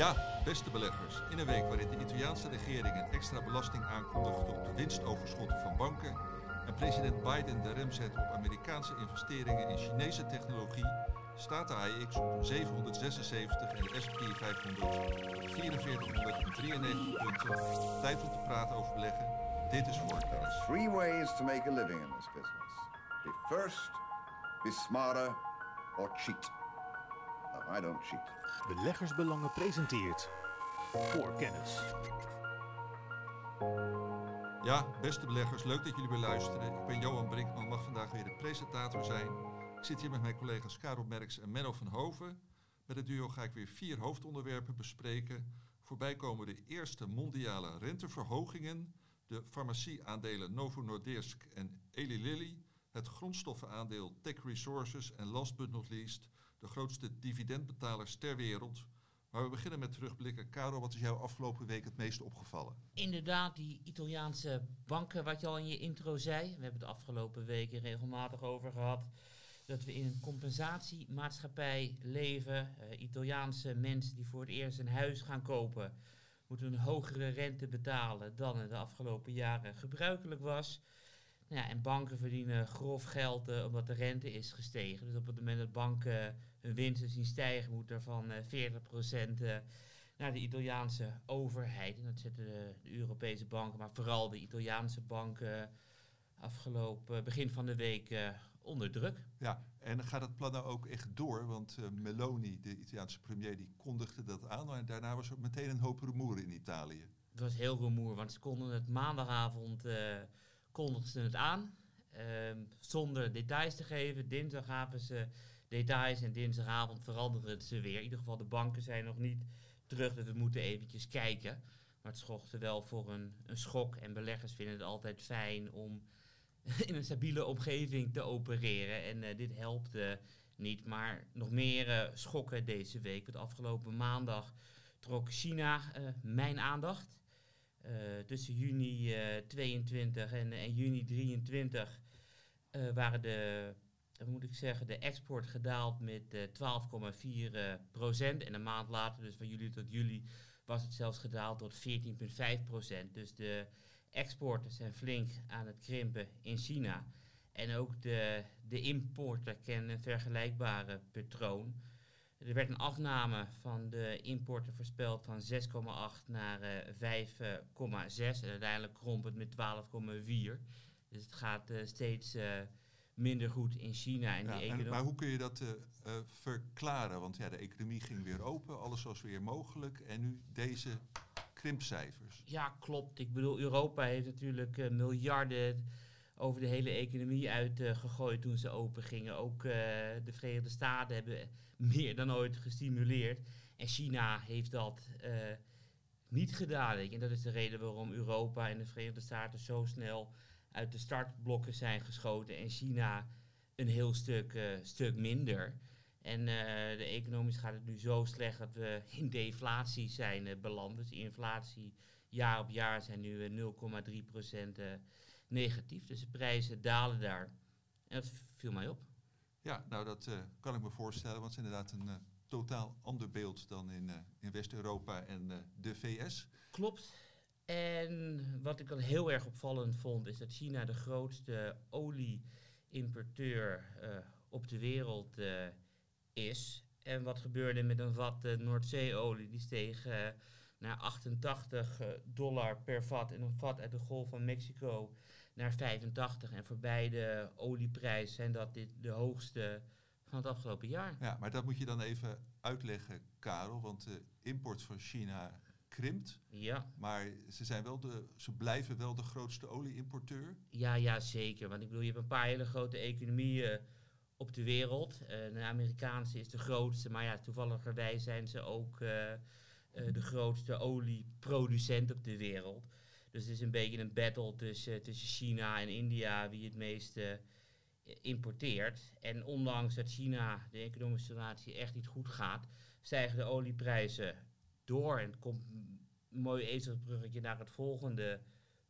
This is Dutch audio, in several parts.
Ja, beste beleggers. In een week waarin de Italiaanse regering een extra belasting aankondigde op de winstoverschotten van banken en president Biden de rem zet op Amerikaanse investeringen in Chinese technologie, staat de AEX op 776 en de S&P 500 op 4493 punten. Tijd om te praten over beleggen. Dit is Forecast. Three ways to make a living in this business. Be first, be smarter, or cheat. No, I don't cheat. Beleggersbelangen presenteert voor kennis. Ja, beste beleggers, leuk dat jullie weer luisteren. Ik ben Johan Brinkman, mag vandaag weer de presentator zijn. Ik zit hier met mijn collega's Karel Merks en Menno van Hoven. Met het duo ga ik weer vier hoofdonderwerpen bespreken. Voorbij komen de eerste mondiale renteverhogingen, de farmacieaandelen Novo Nordisk en Eli Lilly, het grondstoffenaandeel Tech Resources en last but not least de grootste dividendbetalers ter wereld. Maar we beginnen met terugblikken. Karel, wat is jou afgelopen week het meest opgevallen? Inderdaad, die Italiaanse banken, wat je al in je intro zei. We hebben het de afgelopen weken regelmatig over gehad. Dat we in een compensatiemaatschappij leven. Uh, Italiaanse mensen die voor het eerst een huis gaan kopen, moeten een hogere rente betalen dan in de afgelopen jaren gebruikelijk was. Nou ja, en banken verdienen grof geld uh, omdat de rente is gestegen. Dus op het moment dat banken hun winsten zien stijgen, moet er van uh, 40% uh, naar de Italiaanse overheid. En dat zetten de, de, Europese banken, maar vooral de Italiaanse banken afgelopen begin van de week onder druk. Ja, en gaat het plan nou ook echt door? Want uh, Meloni, de Italiaanse premier, die kondigde dat aan. Maar daarna was er meteen een hoop rumoer in Italië. Het was heel rumoer, want ze konden het maandagavond uh, kondigden ze het aan. Um, zonder details te geven. Dinsdag gaven ze details en dinsdagavond veranderden ze weer. In ieder geval, de banken zijn nog niet terug, dus we moeten eventjes kijken. Maar het zorgde wel voor een, een schok. En beleggers vinden het altijd fijn om in een stabiele omgeving te opereren. En uh, dit helpt niet. Maar nog meer uh, schokken deze week. Want afgelopen maandag trok China mijn aandacht. Uh, tussen juni uh, 22 en, en, juni 23 uh, waren de, moet ik zeggen, de export gedaald met 12,4 procent. En een maand later, dus van juli tot juli, was het zelfs gedaald tot 14,5 procent. Dus de exporten zijn flink aan het krimpen in China. En ook de, de importen kennen een vergelijkbare patroon. Er werd een afname van de importen voorspeld van 6,8 naar uh, 5,6. En uiteindelijk kromp het met 12,4. Dus het gaat uh, steeds uh, minder goed in China. En ja, die en, maar hoe kun je dat verklaren? Want ja, de economie ging weer open, alles was weer mogelijk. En nu deze krimpcijfers. Ja, klopt. Ik bedoel, Europa heeft natuurlijk miljarden over de hele economie uitgegooid uh, toen ze open gingen. Ook uh, de Verenigde Staten hebben meer dan ooit gestimuleerd. En China heeft dat uh, niet gedaan. En dat is de reden waarom Europa en de Verenigde Staten zo snel uit de startblokken zijn geschoten. En China een heel stuk, stuk minder. En de economisch gaat het nu zo slecht dat we in deflatie zijn beland. Dus inflatie jaar op jaar zijn nu 0,3 procent negatief. Dus de prijzen dalen daar. En dat viel mij op. Ja, nou dat uh, kan ik me voorstellen, want het is inderdaad een uh, totaal ander beeld dan in, uh, in West-Europa en de VS. Klopt. En wat ik al heel erg opvallend vond, is dat China de grootste olie-importeur op de wereld is. En wat gebeurde met een vat Noordzeeolie? Die steeg naar 88 dollar per vat. En een vat uit de Golf van Mexico naar 85. En voor beide olieprijzen zijn dat dit de hoogste van het afgelopen jaar. Ja, maar dat moet je dan even uitleggen, Karel. Want de import van China krimpt. Ja. Maar ze, zijn wel de, ze blijven wel de grootste olieimporteur. Ja, ja, zeker. Want ik bedoel, je hebt een paar hele grote economieën op de wereld. Uh, de Amerikaanse is de grootste, maar ja, toevalligerwijs zijn ze ook uh, uh, de grootste olieproducent op de wereld. Dus het is een beetje een battle tussen, tussen China en India wie het meeste importeert. En ondanks dat China de economische situatie echt niet goed gaat, stijgen de olieprijzen door. En het komt een mooi ezelsbruggetje naar het volgende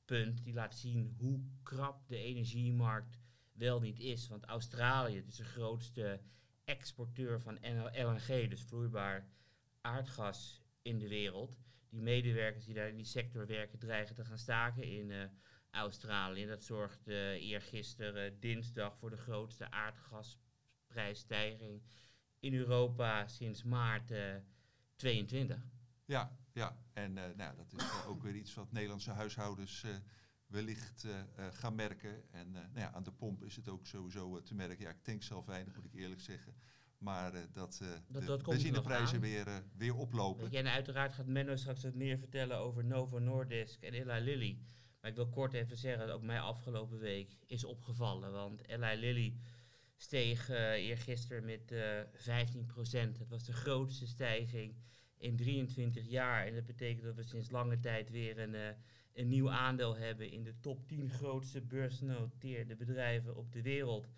punt. Die laat zien hoe krap de energiemarkt wel niet is. Want Australië is de grootste exporteur van LNG, dus vloeibaar aardgas in de wereld. Die medewerkers die daar in die sector werken dreigen te gaan staken in uh, Australië. Dat zorgde uh, eergisteren dinsdag voor de grootste aardgasprijsstijging in Europa sinds maart 22. Ja, ja. en nou, dat is ook weer iets wat Nederlandse huishoudens wellicht gaan merken. En nou ja, aan de pomp is het ook sowieso te merken. Ja, ik tank zelf weinig, moet ik eerlijk zeggen. Maar uh, dat, uh, dat, de dat benzineprijzen weer, uh, weer oplopen. En uiteraard gaat Menno straks wat meer vertellen over Novo Nordisk en Eli Lilly. Maar ik wil kort even zeggen dat ook mij afgelopen week is opgevallen. Want Eli Lilly steeg eergisteren met 15%. Dat was de grootste stijging in 23 jaar. En dat betekent dat we sinds lange tijd weer een, een nieuw aandeel hebben in de top 10 grootste beursgenoteerde bedrijven op de wereld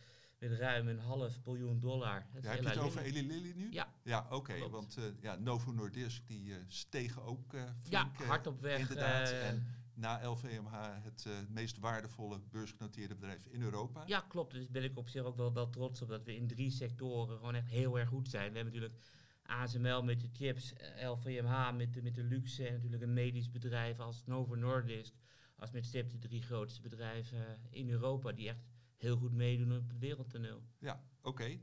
met ruim een half biljoen dollar. Ja, heb je het over Eli Lilly nu? Ja. Ja, oké. want uh, ja, Novo Nordisk die uh, stegen ook uh, flink. Ja, hard op weg. Inderdaad. en na LVMH het meest waardevolle beursgenoteerde bedrijf in Europa. Ja, klopt. Dus ben ik op zich ook wel, wel trots op dat we in drie sectoren gewoon echt heel erg goed zijn. We hebben natuurlijk ASML met de chips, LVMH met de, met de luxe en natuurlijk een medisch bedrijf als Novo Nordisk. Als met stip de drie grootste bedrijven in Europa die echt heel goed meedoen op het wereldtoneel. Ja, oké.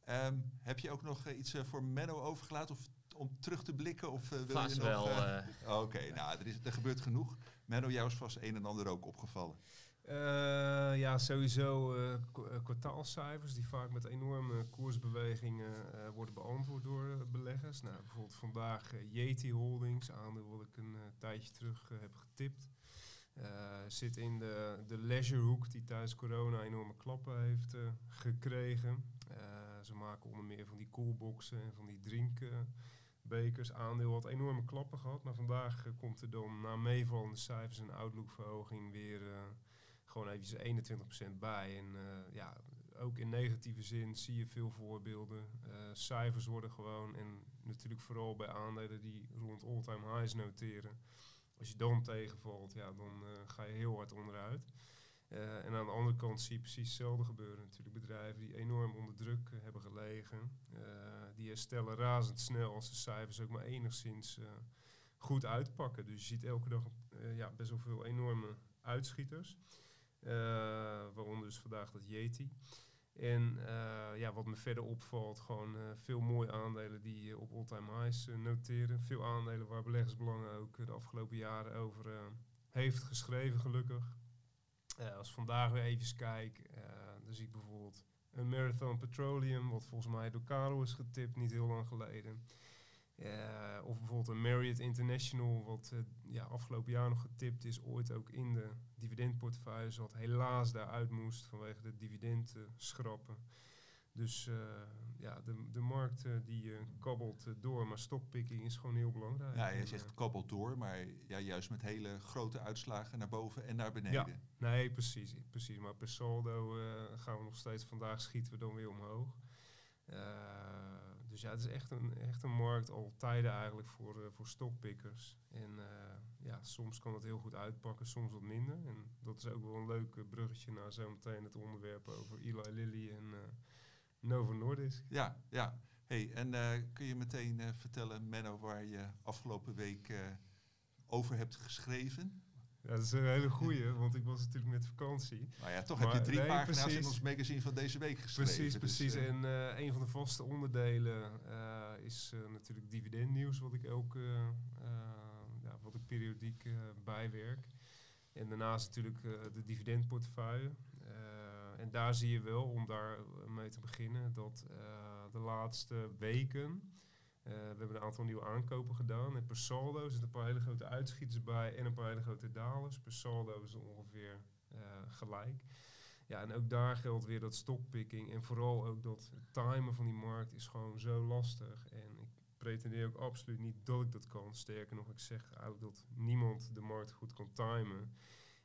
Ehm, heb je ook nog uh, iets uh, voor Menno overgelaten of om terug te blikken? Of, uh, wil vast je nog, wel. oké, nou, er, is, er gebeurt genoeg. Menno, jou is vast een en ander ook opgevallen. ja, sowieso kwartaalcijfers die vaak met enorme koersbewegingen worden beantwoord door beleggers. Nou, bijvoorbeeld vandaag Yeti Holdings, aandeel wat ik een tijdje terug heb getipt. Uh, zit in de, de leisurehoek die tijdens corona enorme klappen heeft uh, gekregen. Uh, ze maken onder meer van die coolboxen en van die drinkbekers. Aandeel had enorme klappen gehad. Maar vandaag komt er dan na meevallende cijfers en outlookverhoging weer gewoon eventjes 21% bij. En ja, ook in negatieve zin zie je veel voorbeelden. cijfers worden gewoon, en natuurlijk vooral bij aandelen die rond all-time highs noteren als je dan tegenvalt, ja, dan uh, ga je heel hard onderuit. Uh, en aan de andere kant zie je precies hetzelfde gebeuren. Natuurlijk bedrijven die enorm onder druk uh, hebben gelegen. die herstellen razendsnel als de cijfers ook maar enigszins goed uitpakken. Dus je ziet elke dag ja, best wel veel enorme uitschieters. waaronder dus vandaag dat Yeti. En uh, ja, wat me verder opvalt, gewoon uh, veel mooie aandelen die uh, op all-time highs noteren. Veel aandelen waar beleggersbelangen ook de afgelopen jaren over heeft geschreven, gelukkig. als vandaag weer even kijk, dan zie ik bijvoorbeeld een Marathon Petroleum, wat volgens mij door Karel is getipt, niet heel lang geleden. Uh, of bijvoorbeeld een Marriott International, wat uh, ja, afgelopen jaar nog getipt is, ooit ook in de dividendportefeuille, wat helaas daaruit moest vanwege de dividendschrappen. Dus uh, ja, de, de markt die kabbelt door, maar stockpicking is gewoon heel belangrijk. Ja, je zegt kabbelt door, maar ja, juist met hele grote uitslagen naar boven en naar beneden. Ja, nee, precies, precies. Maar per saldo gaan we nog steeds, vandaag schieten we dan weer omhoog. Dus ja, het is echt een, echt een markt al tijden eigenlijk voor, uh, voor stockpickers. En uh, ja, soms kan het heel goed uitpakken, soms wat minder. En dat is ook wel een leuk bruggetje naar zometeen het onderwerp over Eli Lilly en Novo Nordisk. Ja, ja. Hey, en kun je meteen vertellen, Menno, waar je afgelopen week over hebt geschreven? Ja, dat is een hele goeie, want ik was natuurlijk met vakantie. Maar ja, toch heb je drie pagina's in ons magazine van deze week geschreven. Precies, dus, precies. Uh, en uh, een van de vaste onderdelen uh, is natuurlijk dividendnieuws, wat ik ook, ja, wat ik periodiek bijwerk. En daarnaast natuurlijk de dividendportefeuille. en daar zie je wel, om daar mee te beginnen, dat de laatste weken we hebben een aantal nieuwe aankopen gedaan. En per saldo zitten een paar hele grote uitschieters bij en een paar hele grote dalers. Per saldo is ongeveer uh, gelijk. Ja, en ook daar geldt weer dat stockpicking en vooral ook dat timen van die markt is gewoon zo lastig. En ik pretendeer ook absoluut niet dat ik dat kan. Sterker nog, ik zeg eigenlijk dat niemand de markt goed kan timen.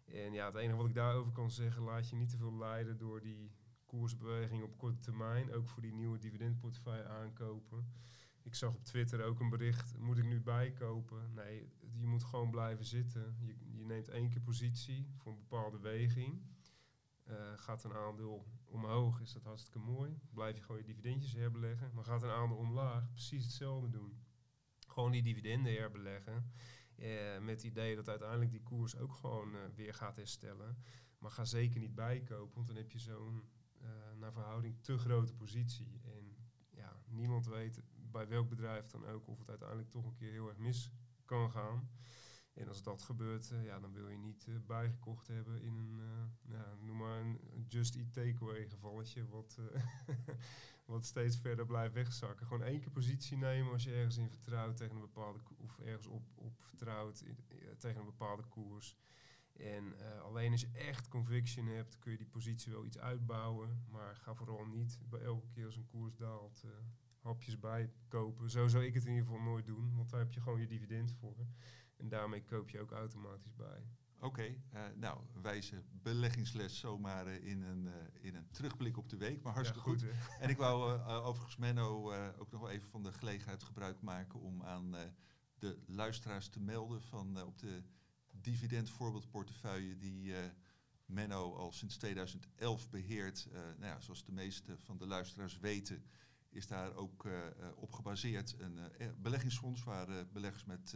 En ja, het enige wat ik daarover kan zeggen, laat je niet te veel leiden door die koersbeweging op korte termijn. Ook voor die nieuwe dividendportefeuille aankopen. Ik zag op Twitter ook een bericht, moet ik nu bijkopen? Nee, je moet gewoon blijven zitten. Je, je neemt één keer positie voor een bepaalde weging. Uh, gaat een aandeel omhoog, is dat hartstikke mooi. Blijf je gewoon je dividendjes herbeleggen. Maar gaat een aandeel omlaag, precies hetzelfde doen. gewoon die dividenden herbeleggen. eh, met het idee dat uiteindelijk die koers ook gewoon eh, weer gaat herstellen. Maar ga zeker niet bijkopen, want dan heb je zo'n eh, naar verhouding te grote positie. En ja, niemand weet bij welk bedrijf dan ook of het uiteindelijk toch een keer heel erg mis kan gaan. En als dat gebeurt, eh, ja, dan wil je niet eh, bijgekocht hebben in een, eh, ja, noem maar een Just Eat Takeaway gevalletje, wat, wat steeds verder blijft wegzakken. Gewoon één keer positie nemen als je ergens in vertrouwt tegen een bepaalde of ergens op, op vertrouwt tegen een bepaalde koers. En alleen als je echt conviction hebt, kun je die positie wel iets uitbouwen. Maar ga vooral niet bij elke keer als een koers daalt hapjes bijkopen. Zo zou ik het in ieder geval nooit doen, want daar heb je gewoon je dividend voor. En daarmee koop je ook automatisch bij. Oké, eh, nou, wijze beleggingsles zomaar eh, in, een, eh, in een terugblik op de week, maar hartstikke Ja, goed. En ik wou overigens Menno ook nog wel even van de gelegenheid gebruik maken om aan de luisteraars te melden van op de dividendvoorbeeldportefeuille die Menno al sinds 2011 beheert. Eh, nou ja, zoals de meeste van de luisteraars weten, is daar ook eh, eh, op gebaseerd een eh, beleggingsfonds waar beleggers met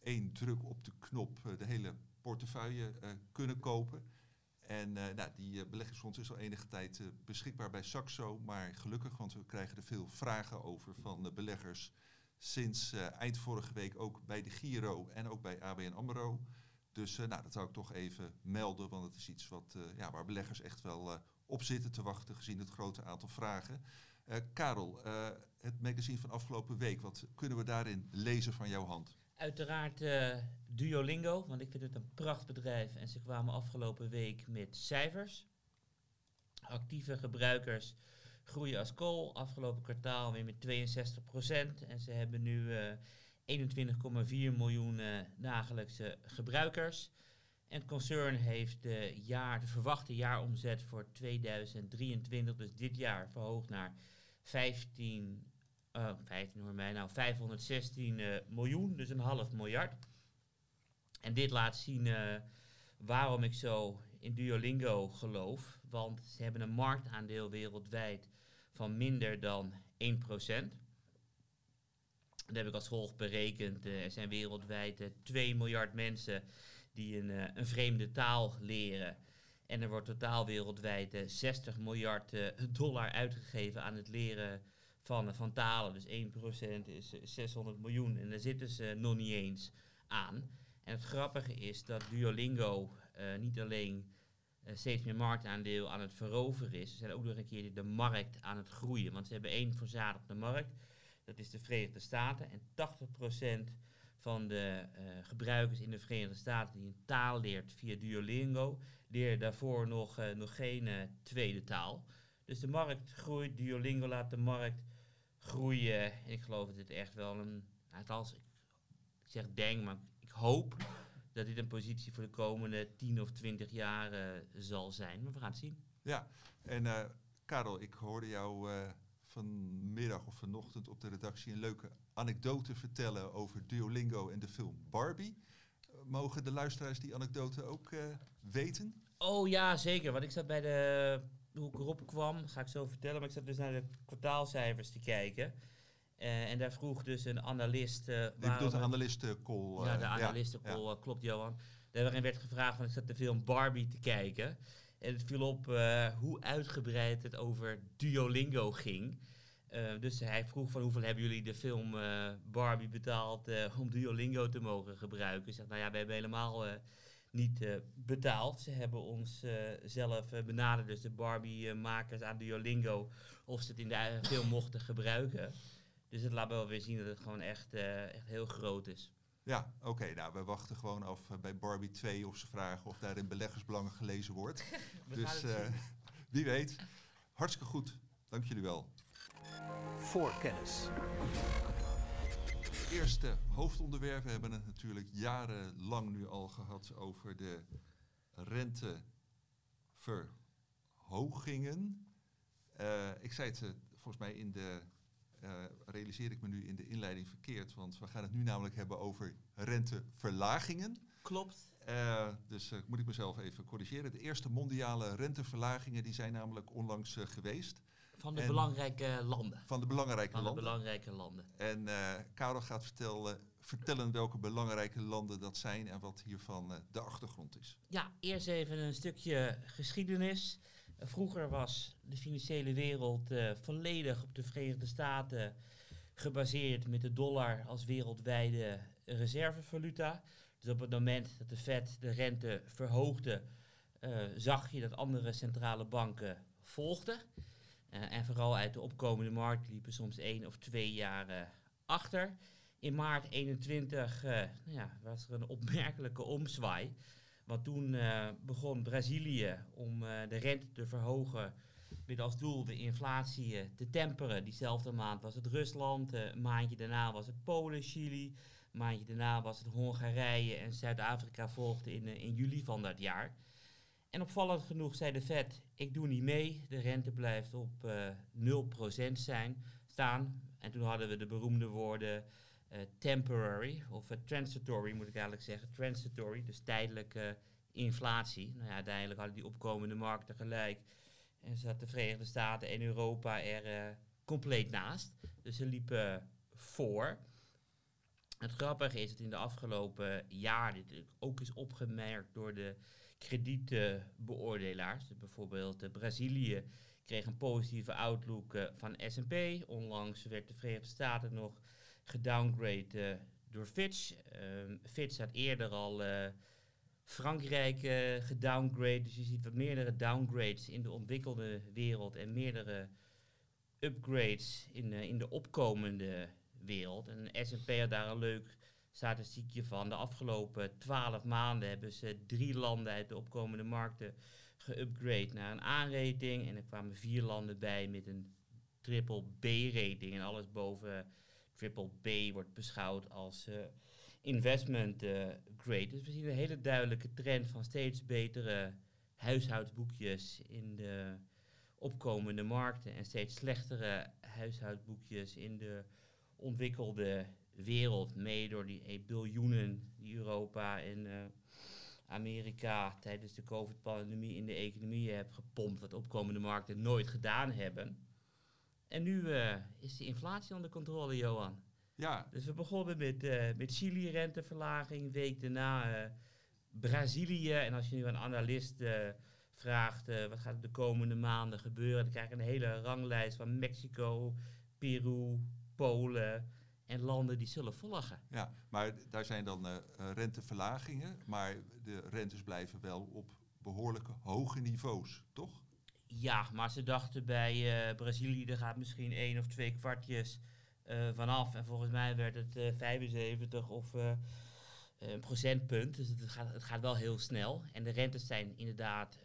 één druk op de knop de hele portefeuille kunnen kopen. En nou, die beleggingsfonds is al enige tijd beschikbaar bij Saxo. Maar gelukkig, want we krijgen er veel vragen over van de beleggers. Sinds eind vorige week ook bij de Giro en ook bij ABN AMRO. Dus nou, dat zou ik toch even melden, want het is iets wat, ja, waar beleggers echt wel op zitten te wachten gezien het grote aantal vragen. Eh, Karel, eh, het magazine van afgelopen week, wat kunnen we daarin lezen van jouw hand? Uiteraard eh, Duolingo, want ik vind het een prachtbedrijf en ze kwamen afgelopen week met cijfers. Actieve gebruikers groeien als kool, afgelopen kwartaal weer met 62% en ze hebben nu eh 21,4 miljoen dagelijkse gebruikers. En het concern heeft de, jaar, de verwachte jaaromzet voor 2023, dus dit jaar, verhoogd naar 15 Oh, 15 hoor mij nou, 516 eh, miljoen, dus een half miljard. En dit laat zien eh, waarom ik zo in Duolingo geloof. Want ze hebben een marktaandeel wereldwijd van minder dan 1%. Dat heb ik als volgt berekend. Eh, er zijn wereldwijd eh, 2 miljard mensen die een, een vreemde taal leren. En er wordt totaal wereldwijd eh, 60 miljard eh, dollar uitgegeven aan het leren van, van talen. Dus 1% is eh, 600 miljoen. En daar zitten ze nog niet eens aan. En het grappige is dat Duolingo eh, niet alleen eh, steeds meer marktaandeel aan het veroveren is. Ze zijn ook nog een keer de markt aan het groeien. Want ze hebben één verzadigde markt. Dat is de Verenigde Staten. En 80% van de eh, gebruikers in de Verenigde Staten die een taal leert via Duolingo, leren daarvoor nog, eh, nog geen eh, tweede taal. Dus de markt groeit, Duolingo laat de markt groeien. En ik geloof dat dit echt wel een, nou, althans, ik, zeg denk, maar ik hoop dat dit een positie voor de komende 10 of 20 jaar eh, zal zijn. Maar we gaan het zien. Ja, en Karel, ik hoorde jou vanmiddag of vanochtend op de redactie een leuke anekdote vertellen over Duolingo en de film Barbie. Mogen de luisteraars die anekdote ook weten? Oh ja, zeker. Want ik zat bij de, hoe ik erop kwam, ga ik zo vertellen, maar ik zat dus naar de kwartaalcijfers te kijken. Eh, en daar vroeg dus een analist... eh Je bedoelt waarom een het- analistencall. Ja, eh, de analistencall, eh, klopt Johan. Daarin werd gevraagd, van ik zat de film Barbie te kijken. En het viel op eh, hoe uitgebreid het over Duolingo ging. Eh, dus hij vroeg van hoeveel hebben jullie de film eh, Barbie betaald eh, om Duolingo te mogen gebruiken. Ik zeg, nou ja, we hebben helemaal eh, niet eh, betaald. Ze hebben ons eh, zelf eh, benaderd, dus de Barbie-makers aan Duolingo, of ze het in de eigen film mochten gebruiken. Dus het laat wel weer zien dat het gewoon echt, eh, echt heel groot is. Ja, oké. nou, we wachten gewoon af bij Barbie 2 of ze vragen of daar in beleggersbelangen gelezen wordt. Dus eh, wie weet. Hartstikke goed. Dank jullie wel. Voorkennis. Eerste hoofdonderwerp. We hebben het natuurlijk jarenlang nu al gehad over de renteverhogingen. Eh, ik zei het eh, volgens mij in de, eh realiseer ik me nu in de inleiding verkeerd, want we gaan het nu namelijk hebben over renteverlagingen. Klopt. Dus moet ik mezelf even corrigeren. De eerste mondiale renteverlagingen die zijn namelijk onlangs geweest. Van de En- belangrijke landen. van de belangrijke Van de landen. belangrijke landen. En eh Karel gaat vertellen, vertellen welke belangrijke landen dat zijn en wat hiervan eh, de achtergrond is. Ja, eerst even een stukje geschiedenis. Vroeger was de financiële wereld eh, volledig op de Verenigde Staten gebaseerd met de dollar als wereldwijde reservevaluta. Dus op het moment dat de Fed de rente verhoogde, zag je dat andere centrale banken volgden. Eh, en vooral uit de opkomende markt liepen soms één of twee jaar achter. In maart 21 eh, nou ja, was er een opmerkelijke omzwaai. Want toen eh, begon Brazilië om de rente te verhogen met als doel de inflatie te temperen. Diezelfde maand was het Rusland, een maandje daarna was het Polen, Chili, een maandje daarna was het Hongarije en Zuid-Afrika volgde in, in juli van dat jaar. En opvallend genoeg zei de Fed, ik doe niet mee, de rente blijft op eh 0% zijn, staan. En toen hadden we de beroemde woorden eh, temporary, of eh, transitory moet ik eigenlijk zeggen. Transitory, dus tijdelijke inflatie. Nou ja, uiteindelijk hadden die opkomende markten gelijk. En zat de Verenigde Staten en Europa er compleet naast. Dus ze liepen voor. Het grappige is dat in de afgelopen jaren dit ook is opgemerkt door de kredietbeoordelaars. Dus bijvoorbeeld eh, Brazilië kreeg een positieve outlook eh, van S&P. Onlangs werd de Verenigde Staten nog gedowngrade eh, door Fitch. Ehm, Fitch had eerder al Frankrijk gedowngrade. Dus je ziet wat meerdere downgrades in de ontwikkelde wereld en meerdere upgrades in, in de opkomende wereld. En S&P had daar een leuk statistiekje van. De afgelopen twaalf maanden hebben ze drie landen uit de opkomende markten geupgrade naar een A-rating. En er kwamen vier landen bij met een triple B-rating. En alles boven triple B wordt beschouwd als eh, investment eh, grade. Dus we zien een hele duidelijke trend van steeds betere huishoudboekjes in de opkomende markten en steeds slechtere huishoudboekjes in de ontwikkelde wereld. Mee door die eh, biljoenen die Europa en eh, Amerika tijdens de COVID-pandemie in de economie hebben gepompt, wat opkomende markten nooit gedaan hebben. En nu eh, is de inflatie onder controle, Johan. Ja, Dus we begonnen met, met Chili renteverlaging, week daarna Brazilië. En als je nu een analist vraagt wat gaat er de komende maanden gebeuren, dan krijg je een hele ranglijst van Mexico, Peru, Polen en landen die zullen volgen. ja, maar daar zijn dan eh, eh, renteverlagingen, maar de rentes blijven wel op behoorlijke hoge niveaus, toch? Ja, maar ze dachten bij eh, Brazilië, er gaat misschien één of twee kwartjes eh, vanaf. En volgens mij werd het eh 75 of een procentpunt. Dus het gaat, het gaat wel heel snel. En de rentes zijn inderdaad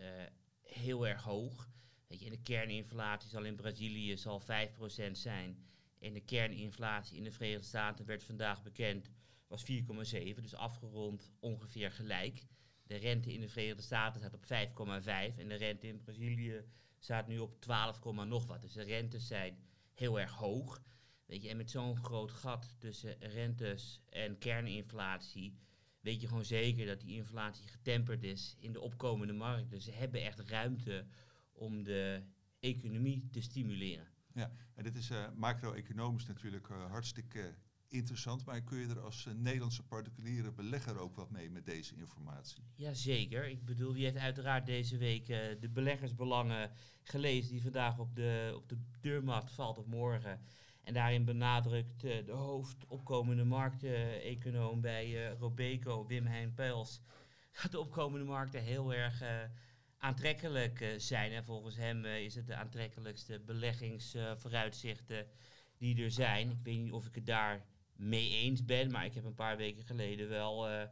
heel erg hoog. Weet je, en de kerninflatie zal in Brazilië zal 5% zijn. En de kerninflatie in de Verenigde Staten werd vandaag bekend, was 4,7. Dus afgerond ongeveer gelijk. De rente in de Verenigde Staten staat op 5,5 en de rente in Brazilië staat nu op 12, komma nog wat. Dus de rentes zijn heel erg hoog. Weet je, en met zo'n groot gat tussen rentes en kerninflatie, weet je gewoon zeker dat die inflatie getemperd is in de opkomende markt. Dus ze hebben echt ruimte om de economie te stimuleren. Ja, en dit is eh, macro-economisch natuurlijk eh, hartstikke interessant, maar kun je er als eh, Nederlandse particuliere belegger ook wat mee met deze informatie? Jazeker. Ik bedoel, die heeft uiteraard deze week eh, de beleggersbelangen gelezen die vandaag op de, op de deurmat valt of morgen. En daarin benadrukt eh, de hoofd opkomende markteconoom bij eh, Robeco, Wim Hein Pels, dat de opkomende markten heel erg eh, aantrekkelijk eh, zijn. En volgens hem eh, is het de aantrekkelijkste beleggingsvooruitzichten die er zijn. Ik weet niet of ik het daar mee eens ben, maar ik heb een paar weken geleden wel eh,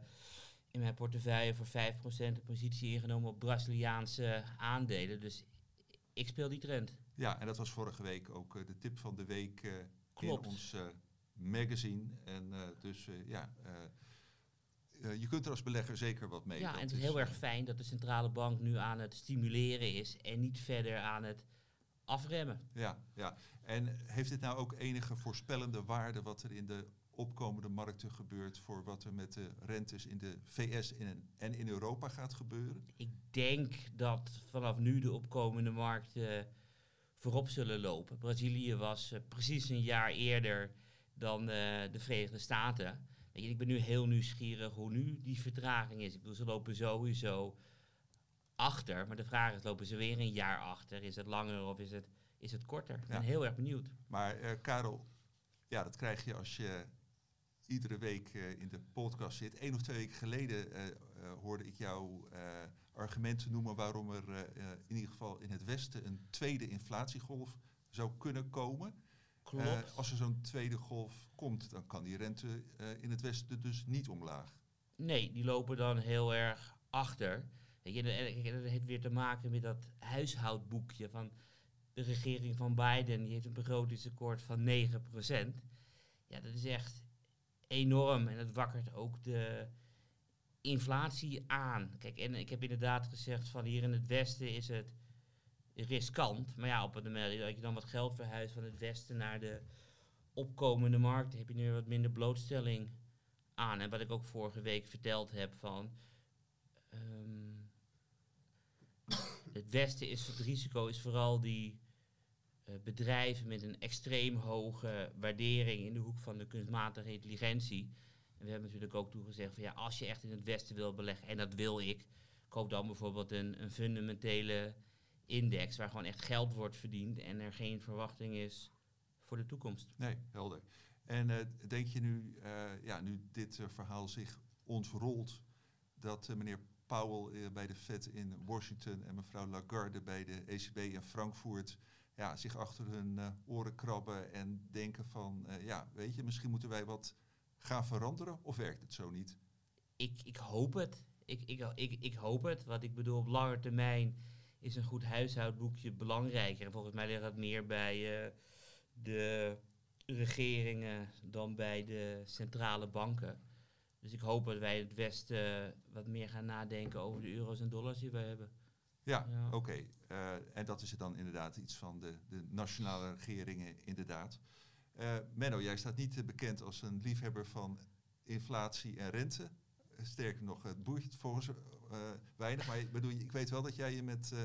in mijn portefeuille voor 5% een positie ingenomen op Braziliaanse aandelen. Dus ik speel die trend. Ja, en dat was vorige week ook de tip van de week Klopt. in ons magazine. En dus ja, je kunt er als belegger zeker wat mee. Ja, Dat en het is heel eh, erg fijn dat de centrale bank nu aan het stimuleren is en niet verder aan het afremmen. Ja, ja. En heeft dit nou ook enige voorspellende waarde wat er in de opkomende markten gebeurt voor wat er met de rentes in de VS en, en in Europa gaat gebeuren? Ik denk dat vanaf nu de opkomende markten voorop zullen lopen. Brazilië was eh, precies een jaar eerder dan eh, de Verenigde Staten. Weet je, ik ben nu heel nieuwsgierig hoe nu die vertraging is. Ik bedoel, ze lopen sowieso achter. Maar de vraag is, lopen ze weer een jaar achter? Is het langer of is het, is het korter? Ik ben Ja. heel erg benieuwd. Maar eh, Karel, ja, dat krijg je als je iedere week eh, in de podcast zit. Eén of twee weken geleden eh, hoorde ik jou argumenten noemen waarom er in ieder geval in het Westen een tweede inflatiegolf zou kunnen komen. Klopt. Eh, als er zo'n tweede golf komt, dan kan die rente eh, in het Westen dus niet omlaag. Nee, die lopen dan heel erg achter. Weet je, en- en dat heeft weer te maken met dat huishoudboekje van de regering van Biden. Die heeft een begrotingstekort van 9%. Ja, dat is echt enorm. En dat wakkert ook de inflatie aan. Kijk, en ik heb inderdaad gezegd van hier in het Westen is het riskant. Maar ja, op het moment dat je dan wat geld verhuist van het Westen naar de opkomende markt, heb je nu wat minder blootstelling aan. En wat ik ook vorige week verteld heb van... ehm, het Westen is het risico is vooral die eh, bedrijven met een extreem hoge waardering in de hoek van de kunstmatige intelligentie. En we hebben natuurlijk ook toegezegd van ja, als je echt in het Westen wil beleggen, en dat wil ik, koop dan bijvoorbeeld een, een fundamentele index waar gewoon echt geld wordt verdiend en er geen verwachting is voor de toekomst. Nee, helder. En eh, denk je nu, eh, ja, nu dit eh, verhaal zich ontrolt, dat meneer Powell bij de Fed in Washington en mevrouw Lagarde bij de ECB in Frankfurt ja, zich achter hun oren krabben en denken van, ja, weet je, misschien moeten wij wat gaan veranderen of werkt het zo niet? ik, ik hoop het. Ik, ik, ik, ik hoop het. Wat ik bedoel, op lange termijn is een goed huishoudboekje belangrijker. En volgens mij ligt dat meer bij eh, de regeringen dan bij de centrale banken. Dus ik hoop dat wij in het Westen wat meer gaan nadenken over de euro's en dollars die we hebben. Ja, Ja. oké. Eh, en dat is het dan inderdaad iets van de, de nationale regeringen, inderdaad. Eh, Menno, jij staat niet eh, bekend als een liefhebber van inflatie en rente. Eh, Sterker nog, het boeit volgens eh, weinig. Maar ik bedoel, ik weet wel dat jij je met, eh,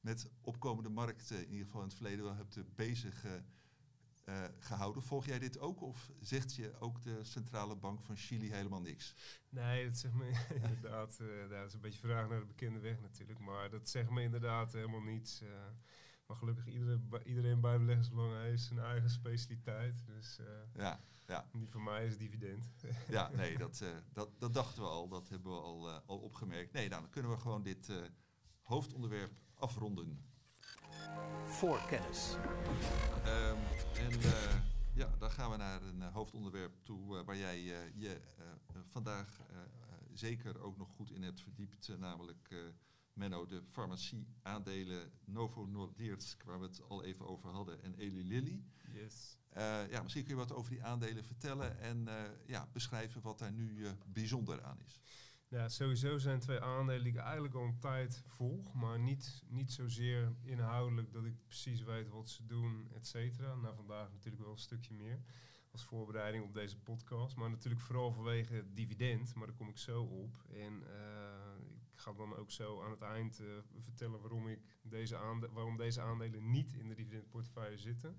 met opkomende markten, in ieder geval in het verleden, wel hebt eh, bezig eh, eh, gehouden. Volg jij dit ook of zegt je ook de Centrale Bank van Chili helemaal niks? Nee, dat zegt me inderdaad. eh dat is een beetje vraag naar de bekende weg natuurlijk. Maar dat zegt me inderdaad helemaal niets. eh. Maar gelukkig iedere, ba- iedereen bij beleggersbelangen heeft zijn eigen specialiteit. Dus eh, Ja, ja. die van mij is dividend. Ja, nee, dat, eh, dat, dat dachten we al. Dat hebben we al, eh, al opgemerkt. Nee, nou, dan kunnen we gewoon dit eh, hoofdonderwerp afronden. Voorkennis. Ehm, en eh, ja, dan gaan we naar een hoofdonderwerp toe waar jij eh, je vandaag zeker ook nog goed in hebt verdiept. namelijk, eh, Menno, de farmacie-aandelen Novo Nordisk, waar we het al even over hadden, en Eli Lilly. Yes. Eh, ja, misschien kun je wat over die aandelen vertellen en eh, ja, beschrijven wat daar nu eh, bijzonder aan is. Ja, sowieso zijn twee aandelen die ik eigenlijk al een tijd volg, maar niet, niet zozeer inhoudelijk dat ik precies weet wat ze doen, et cetera. Nou, vandaag natuurlijk wel een stukje meer als voorbereiding op deze podcast. Maar natuurlijk vooral vanwege het dividend, maar daar kom ik zo op. En ga dan ook zo aan het eind eh, vertellen waarom, ik deze aande waarom deze aandelen niet in de dividendportefeuille zitten.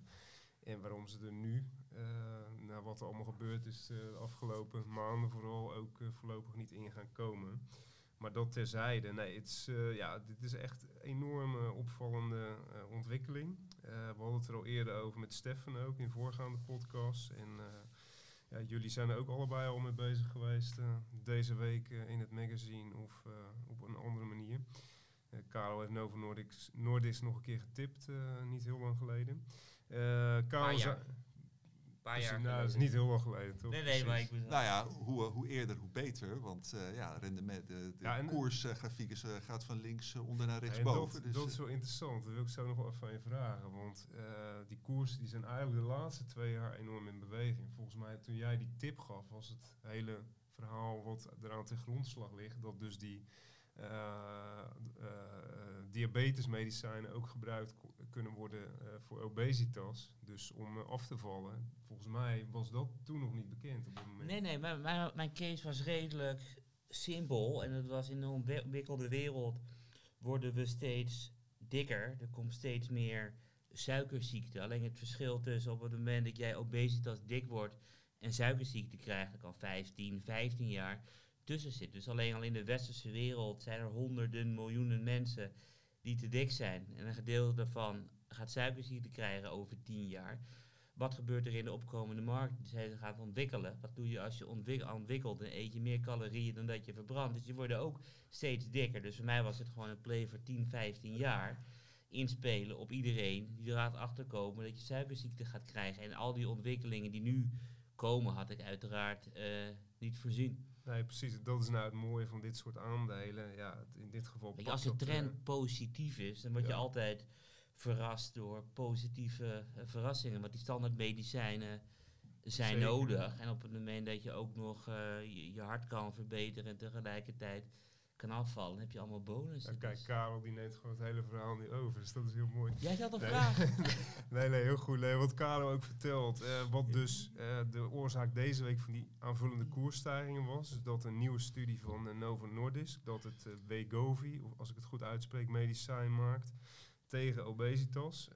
En waarom ze er nu, eh na wat er allemaal gebeurd is eh, de afgelopen maanden, vooral ook voorlopig niet in gaan komen. Maar dat terzijde, nee, het is, ja, dit is echt een enorme opvallende ontwikkeling. We hadden het er al eerder over met Stefan ook in voorgaande podcasts. En ja, jullie zijn er ook allebei al mee bezig geweest eh, deze week eh, in het magazine of eh, op een andere manier. Karel heeft Novo Nordisk nog een keer getipt, niet heel lang geleden. Karel. Een paar Precies, jaar nou, dat is niet heel lang geleden, toch? Nee, nee, maar ik bedoel... Nou ja, hoe, hoe eerder, hoe beter. Want eh, ja, rendement, de, de Ja, en- koersgrafiek is, eh, gaat van links eh, onder naar rechts en boven. dat, dus, dat eh, is wel interessant. Dat wil ik zo nog wel even van je vragen. Want eh, die koersen die zijn eigenlijk de laatste twee jaar enorm in beweging. Volgens mij toen jij die tip gaf, was het hele verhaal wat eraan ten grondslag ligt. Dat dus die eh, eh, diabetesmedicijnen ook gebruikt kunnen worden eh, voor obesitas. Dus om eh, af te vallen. Volgens mij was dat toen nog niet bekend op dat moment. Nee, nee, mijn, mijn, case was redelijk simpel. En het was in een ontwikkelde wereld worden we steeds dikker. Er komt steeds meer suikerziekte. Alleen het verschil tussen op het moment dat jij obesitas dik wordt en suikerziekte krijgt, dat kan 15, 15 jaar tussen zit. Dus alleen al in de westerse wereld zijn er honderden miljoenen mensen die te dik zijn. En een gedeelte daarvan gaat suikerziekte krijgen over 10 jaar. Wat gebeurt er in de opkomende markt? Hij gaat ontwikkelen. Wat doe je als je ontwik ontwikkelt? Dan eet je meer calorieën dan dat je verbrandt. Dus je wordt ook steeds dikker. Dus voor mij was het gewoon een play voor 10, 15 jaar. Inspelen op iedereen die erachter achterkomen dat je suikerziekte gaat krijgen. En al die ontwikkelingen die nu komen, had ik uiteraard uh, niet voorzien. Nee, precies. Dat is nou het mooie van dit soort aandelen. Ja, in dit geval. als de trend uh, positief is, dan word je altijd verrast door positieve uh, verrassingen. Want die standaard medicijnen zijn Zeker. nodig. En op het moment dat je ook nog uh, je, je, hart kan verbeteren en tegelijkertijd kan afvallen, heb je allemaal bonussen. Ja, kijk, Dus- Karel die neemt gewoon het hele verhaal nu over. Dus dat is heel mooi. Jij had een Nee. vraag. Nee, nee, heel goed. Nee, wat Karel ook vertelt. eh, wat dus eh, de oorzaak deze week van die aanvullende koersstijgingen was. Is dat een nieuwe studie van eh, Novo Nordisk. Dat het Wegovy, of als ik het goed uitspreek, medicijn maakt tegen obesitas.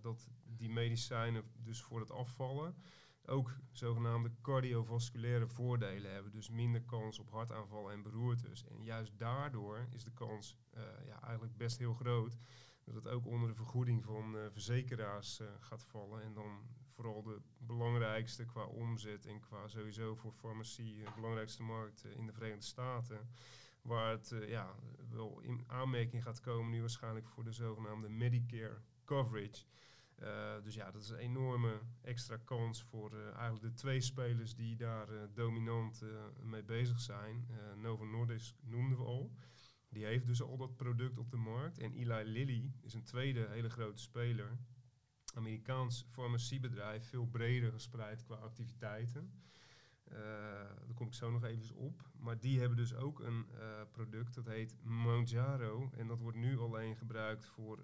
Dat die medicijnen dus voor het afvallen ook zogenaamde cardiovasculaire voordelen hebben. Dus minder kans op hartaanvallen en beroertes. En juist daardoor is de kans eh, ja, eigenlijk best heel groot dat het ook onder de vergoeding van eh, verzekeraars eh, gaat vallen. En dan vooral de belangrijkste qua omzet en qua sowieso voor farmacie, de belangrijkste markt in de Verenigde Staten. Waar het ja, wel in aanmerking gaat komen nu waarschijnlijk voor de zogenaamde Medicare coverage. Eh, dus ja, dat is een enorme extra kans voor eh, eigenlijk de twee spelers die daar eh, dominant mee bezig zijn. Novo Nordisk noemden we al. Die heeft dus al dat product op de markt. En Eli Lilly is een tweede hele grote speler. Amerikaans farmaciebedrijf, veel breder gespreid qua activiteiten. Daar kom ik zo nog even op. Maar die hebben dus ook een product dat heet Mounjaro. En dat wordt nu alleen gebruikt voor,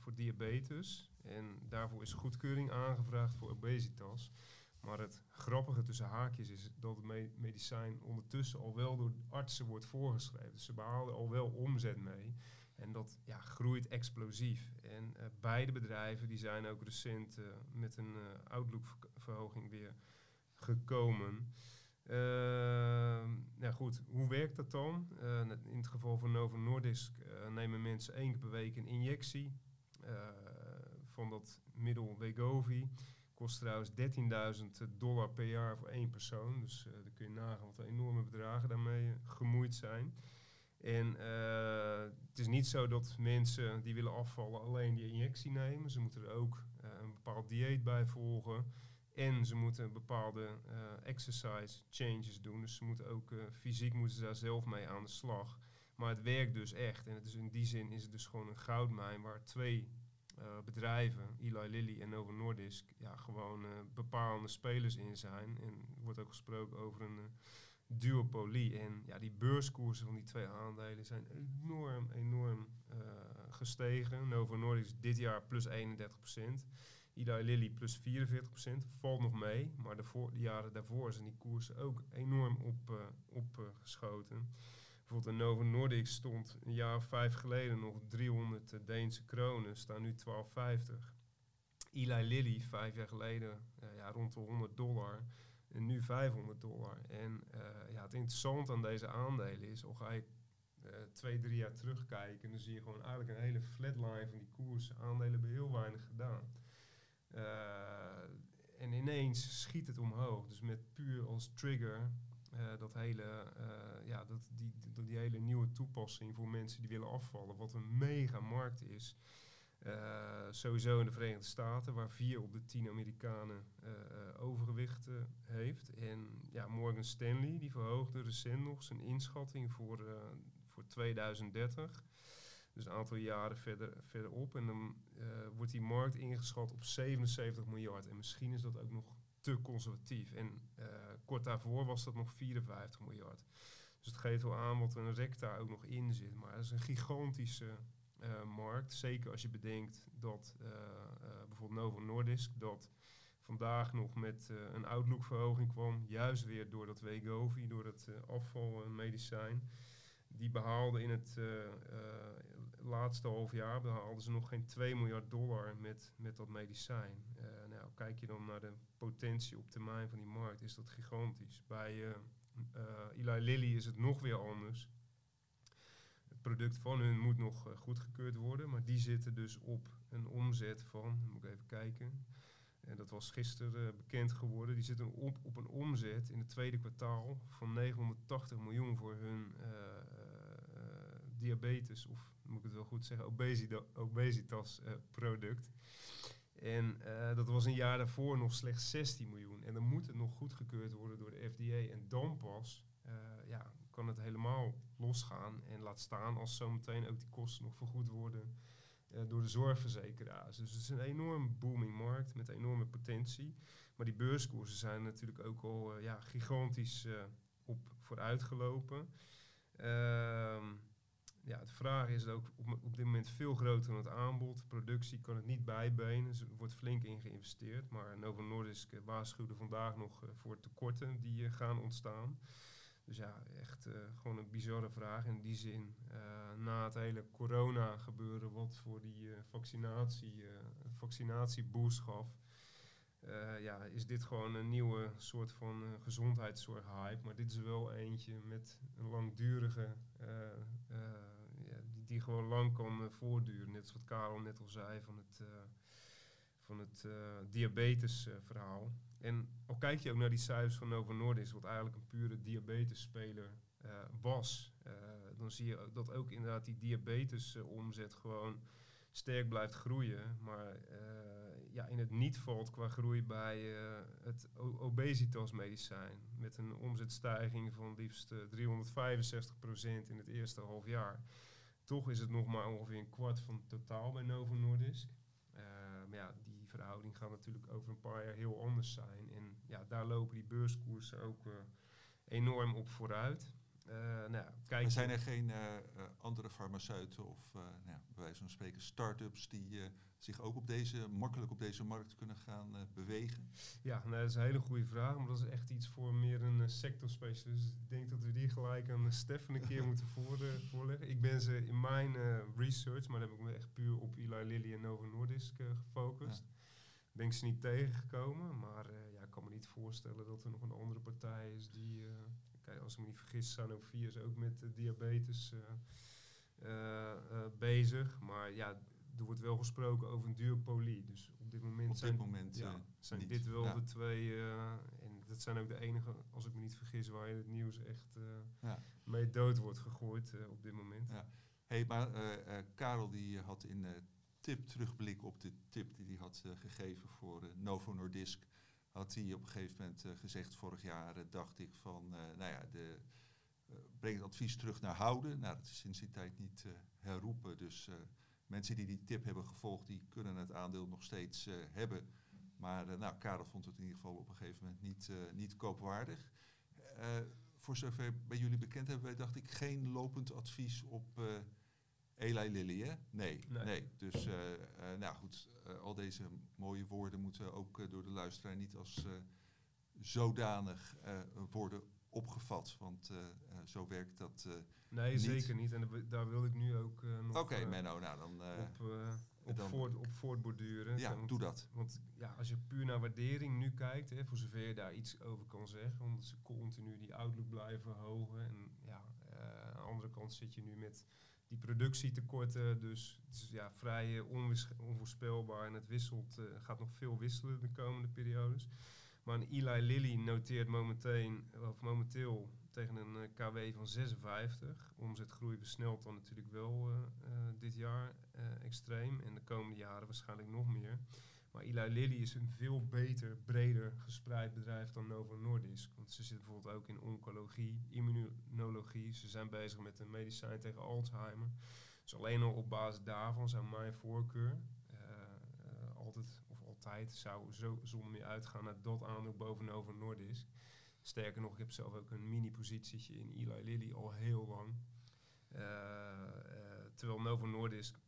voor diabetes. En daarvoor is goedkeuring aangevraagd voor obesitas. Maar het grappige tussen haakjes is dat het me- medicijn ondertussen al wel door artsen wordt voorgeschreven. Dus ze behalen al wel omzet mee. En dat ja, groeit explosief. En eh, beide bedrijven die zijn ook recent eh, met een eh outlook-verhoging weer gekomen. Ja goed, hoe werkt dat dan? In het geval van Novo Nordisk nemen mensen één keer per week een injectie van dat middel Wegovy. Kost trouwens 13.000 dollar per jaar voor één persoon. Dus eh dan kun je nagaan wat enorme bedragen daarmee eh, gemoeid zijn. En eh, het is niet zo dat mensen die willen afvallen alleen die injectie nemen. Ze moeten er ook eh, een bepaald dieet bij volgen. En ze moeten bepaalde eh, exercise changes doen. Dus ze moeten ook eh, fysiek moeten daar zelf mee aan de slag. Maar het werkt dus echt. En het is in die zin is het dus gewoon een goudmijn waar twee eh, bedrijven, Eli Lilly en Novo Nordisk, ja, gewoon eh, bepalende spelers in zijn. En er wordt ook gesproken over een eh, duopolie. En ja, die beurskoersen van die twee aandelen zijn enorm, enorm gestegen. Novo Nordisk dit jaar plus 31%. Eli Lilly plus 44%. Valt nog mee, maar de, jaren daarvoor zijn die koersen ook enorm opgeschoten. Op, eh, geschoten. Bijvoorbeeld de Novo Nordisk stond een jaar of vijf geleden nog 300 eh, Deense kronen, staan nu 12,50. Eli Lilly vijf jaar geleden eh, ja, rond de 100 dollar en nu 500 dollar. En eh, ja, het interessante aan deze aandelen is, al ga je twee, drie jaar terugkijken, dan zie je gewoon eigenlijk een hele flatline van die koers. Aandelen hebben heel weinig gedaan. En ineens schiet het omhoog. Dus met puur als trigger eh, dat hele, eh, ja, dat, die, die, die hele nieuwe toepassing voor mensen die willen afvallen, wat een mega markt is. Eh, sowieso in de Verenigde Staten, waar vier op de tien Amerikanen overgewicht heeft. En ja, Morgan Stanley die verhoogde recent nog zijn inschatting voor, voor 2030. Dus een aantal jaren verder, verderop. En dan wordt die markt ingeschat op 77 miljard. En misschien is dat ook nog te conservatief. En eh, kort daarvoor was dat nog 54 miljard. Dus het geeft wel aan wat een rek daar ook nog in zit. Maar het is een gigantische eh, markt. Zeker als je bedenkt dat eh, bijvoorbeeld Novo Nordisk... dat vandaag nog met een outlook-verhoging kwam. Juist weer door dat Wegovy, door dat afvalmedicijn. Die behaalden in het laatste half jaar behaalden ze nog geen 2 miljard dollar met, met dat medicijn. Nou, kijk je dan naar de potentie op termijn van die markt, is dat gigantisch. Bij eh, eh, Eli Lilly is het nog weer anders. Het product van hun moet nog eh, goedgekeurd worden, maar die zitten dus op een omzet van, moet ik even kijken, en dat was gisteren bekend geworden, die zitten op, op een omzet in het tweede kwartaal van 980 miljoen voor hun diabetes, of moet ik het wel goed zeggen, obesitas product. En eh, dat was een jaar daarvoor nog slechts 16 miljoen. En dan moet het nog goedgekeurd worden door de FDA. En dan pas eh, ja, kan het helemaal losgaan. En laat staan als zometeen ook die kosten nog vergoed worden eh, door de zorgverzekeraars. Dus het is een enorm booming markt met enorme potentie. Maar die beurskoersen zijn natuurlijk ook al ja, gigantisch op vooruitgelopen. Ehm ja, de vraag is ook op, op dit moment veel groter dan het aanbod. De productie kan het niet bijbenen. Er wordt flink in geïnvesteerd. Maar Novo Nordisk eh, waarschuwde vandaag nog eh, voor tekorten die eh, gaan ontstaan. Dus ja, echt gewoon een bizarre vraag in die zin. na het hele corona gebeuren, wat voor die vaccinatie, vaccinatieboost gaf. ja, is dit gewoon een nieuwe soort van eh, gezondheidszorg-hype. Maar dit is wel eentje met een langdurige, die, gewoon lang kan eh, voortduren. Net als wat Karel net al zei van het, eh, van het eh, diabetes-verhaal. en al kijk je ook naar die cijfers van Novo Nordisk, wat eigenlijk een pure diabetesspeler eh was, dan zie je dat ook inderdaad die diabetes-omzet gewoon sterk blijft groeien. Maar ja, in het niet valt qua groei bij het obesitasmedicijn. Met een omzetstijging van liefst eh, 365% in het eerste half jaar. Toch is het nog maar ongeveer een kwart van het totaal bij Novo Nordisk. Eh, maar ja, die verhouding gaat natuurlijk over een paar jaar heel anders zijn. En ja, daar lopen die beurskoersen ook eh, enorm op vooruit. Eh, nou ja, kijk Maar zijn er geen eh, eh, andere farmaceuten of nou ja, bij wijze van spreken start-ups die zich ook op deze, makkelijk op deze markt kunnen gaan bewegen? Ja, nou, dat is een hele goede vraag, maar dat is echt iets voor meer een sectorspecialist. Dus ik denk dat we die gelijk aan Stefan een keer moeten voor, voorleggen. Ik ben ze in mijn research, maar dan heb ik me echt puur op Eli Lilly en Novo Nordisk gefocust. Ben ik ze niet tegengekomen, maar ja, ik kan me niet voorstellen dat er nog een andere partij is die... als ik me niet vergis, Sanofi is ook met eh, diabetes eh, eh, bezig. Maar ja, er wordt wel gesproken over een duopolie. Dus op dit moment Op zijn dit moment ja, zijn dit wel Ja. de twee, en dat zijn ook de enige, als ik me niet vergis, waar je het nieuws echt Ja. mee dood wordt gegooid op dit moment. Ja. hey, maar Karel die had in de tip terugblik op de tip die hij had gegeven voor Novo Nordisk. Had hij op een gegeven moment eh, gezegd, vorig jaar eh, dacht ik van, eh, nou ja, de, breng het advies terug naar houden. Nou, dat is sinds die tijd niet herroepen. Dus mensen die die tip hebben gevolgd, die kunnen het aandeel nog steeds hebben. Maar nou, Karel vond het in ieder geval op een gegeven moment niet, niet koopwaardig. Voor zover bij jullie bekend hebben wij, dacht ik, geen lopend advies op Eli Lilly, hè? Nee, nee. Nee. Dus, eh, eh, nou goed, eh, al deze mooie woorden moeten ook door de luisteraar niet als zodanig worden opgevat. Want zo werkt dat. Nee, Niet. zeker niet. En daar- daar wil ik nu ook nog Oké, Menno, nou dan. op, op, dan- voort, op voortborduren. ja, Want- doe dat. Want ja, als je puur naar waardering nu kijkt, hè, voor zover je daar iets over kan zeggen, omdat ze continu die outlook blijven verhogen. En ja, aan de andere kant zit je nu met die productietekorten, dus het is ja, vrij eh, onvoorspelbaar en het wisselt, eh, gaat nog veel wisselen de komende periodes. Maar Eli Lilly noteert momenteen, of momenteel tegen een eh, KW van 56. Omzetgroei versnelt dan natuurlijk wel dit jaar extreem en de komende jaren waarschijnlijk nog meer. Maar Eli Lilly is een veel beter, breder gespreid bedrijf dan Novo Nordisk. Want ze zitten bijvoorbeeld ook in oncologie, immunologie. Ze zijn bezig met een medicijn tegen Alzheimer. Dus alleen al op basis daarvan zou mijn voorkeur eh, eh, altijd of altijd zou zo zonder meer uitgaan naar dat aandeel boven Novo Nordisk. Sterker nog, ik heb zelf ook een mini-positietje in Eli Lilly al heel lang. Eh, terwijl Novo Nordisk,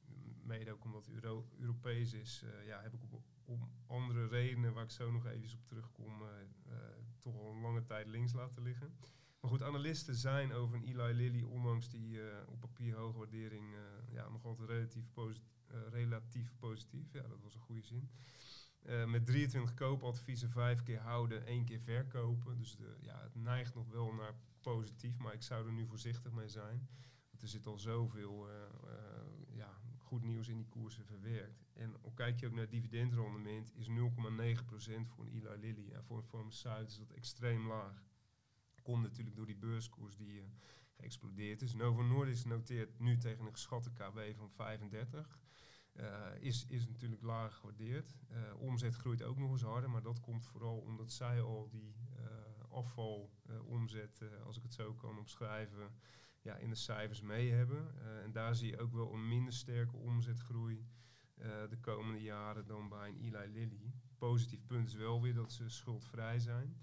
mede ook omdat het Euro Europees is, ja, heb ik op, om andere redenen, waar ik zo nog even op terugkom, eh, eh, toch al een lange tijd links laten liggen. Maar goed, analisten zijn over een Eli Lilly, ondanks die eh, op papier hoge waardering, ja, nog altijd relatief, relatief positief. Ja, dat was een goede zin. Met 23 koopadviezen, 5 keer houden, 1 keer verkopen. Dus de, ja, het neigt nog wel naar positief, maar ik zou er nu voorzichtig mee zijn. Want er zit al zoveel goed nieuws in die koersen verwerkt. En ook kijk je ook naar dividendrendement, is 0,9% voor een Eli Lilly. Ja, voor een farmaceut is dat extreem laag. Komt natuurlijk door die beurskoers die eh, geëxplodeerd is. Novo Nordisk noteert nu tegen een geschatte KB van 35. Eh, is, is natuurlijk laag gewaardeerd. Eh, omzet groeit ook nog eens harder, maar dat komt vooral omdat zij al die afvalomzet, als ik het zo kan omschrijven, ja, in de cijfers mee hebben. Eh, en daar zie je ook wel een minder sterke omzetgroei eh, de komende jaren dan bij een Eli Lilly. Positief punt is wel weer dat ze schuldvrij zijn.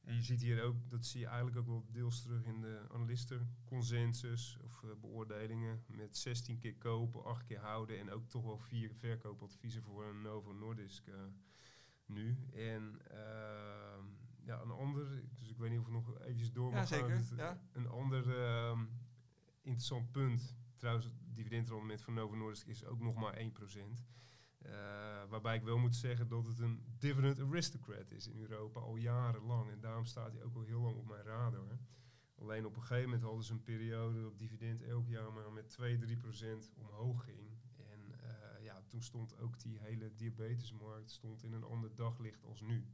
En je ziet hier ook, dat zie je eigenlijk ook wel deels terug in de analistenconsensus of eh, beoordelingen. Met 16 keer kopen, 8 keer houden en ook toch wel vier verkoopadviezen voor een Novo Nordisk nu. En ehm, ja, een ander, dus ik weet niet of we nog eventjes door Ja, mag zeker, gaan. Het- ja. Een ander ehm, interessant punt, trouwens het dividendrendement van Novo Nordisk is ook nog maar 1%. Eh, waarbij ik wel moet zeggen dat het een dividend aristocrat is in Europa al jarenlang. En daarom staat hij ook al heel lang op mijn radar. Alleen op een gegeven moment hadden ze een periode dat dividend elk jaar maar met 2, 3 procent omhoog ging. En eh, ja, toen stond ook die hele diabetesmarkt stond in een ander daglicht als nu.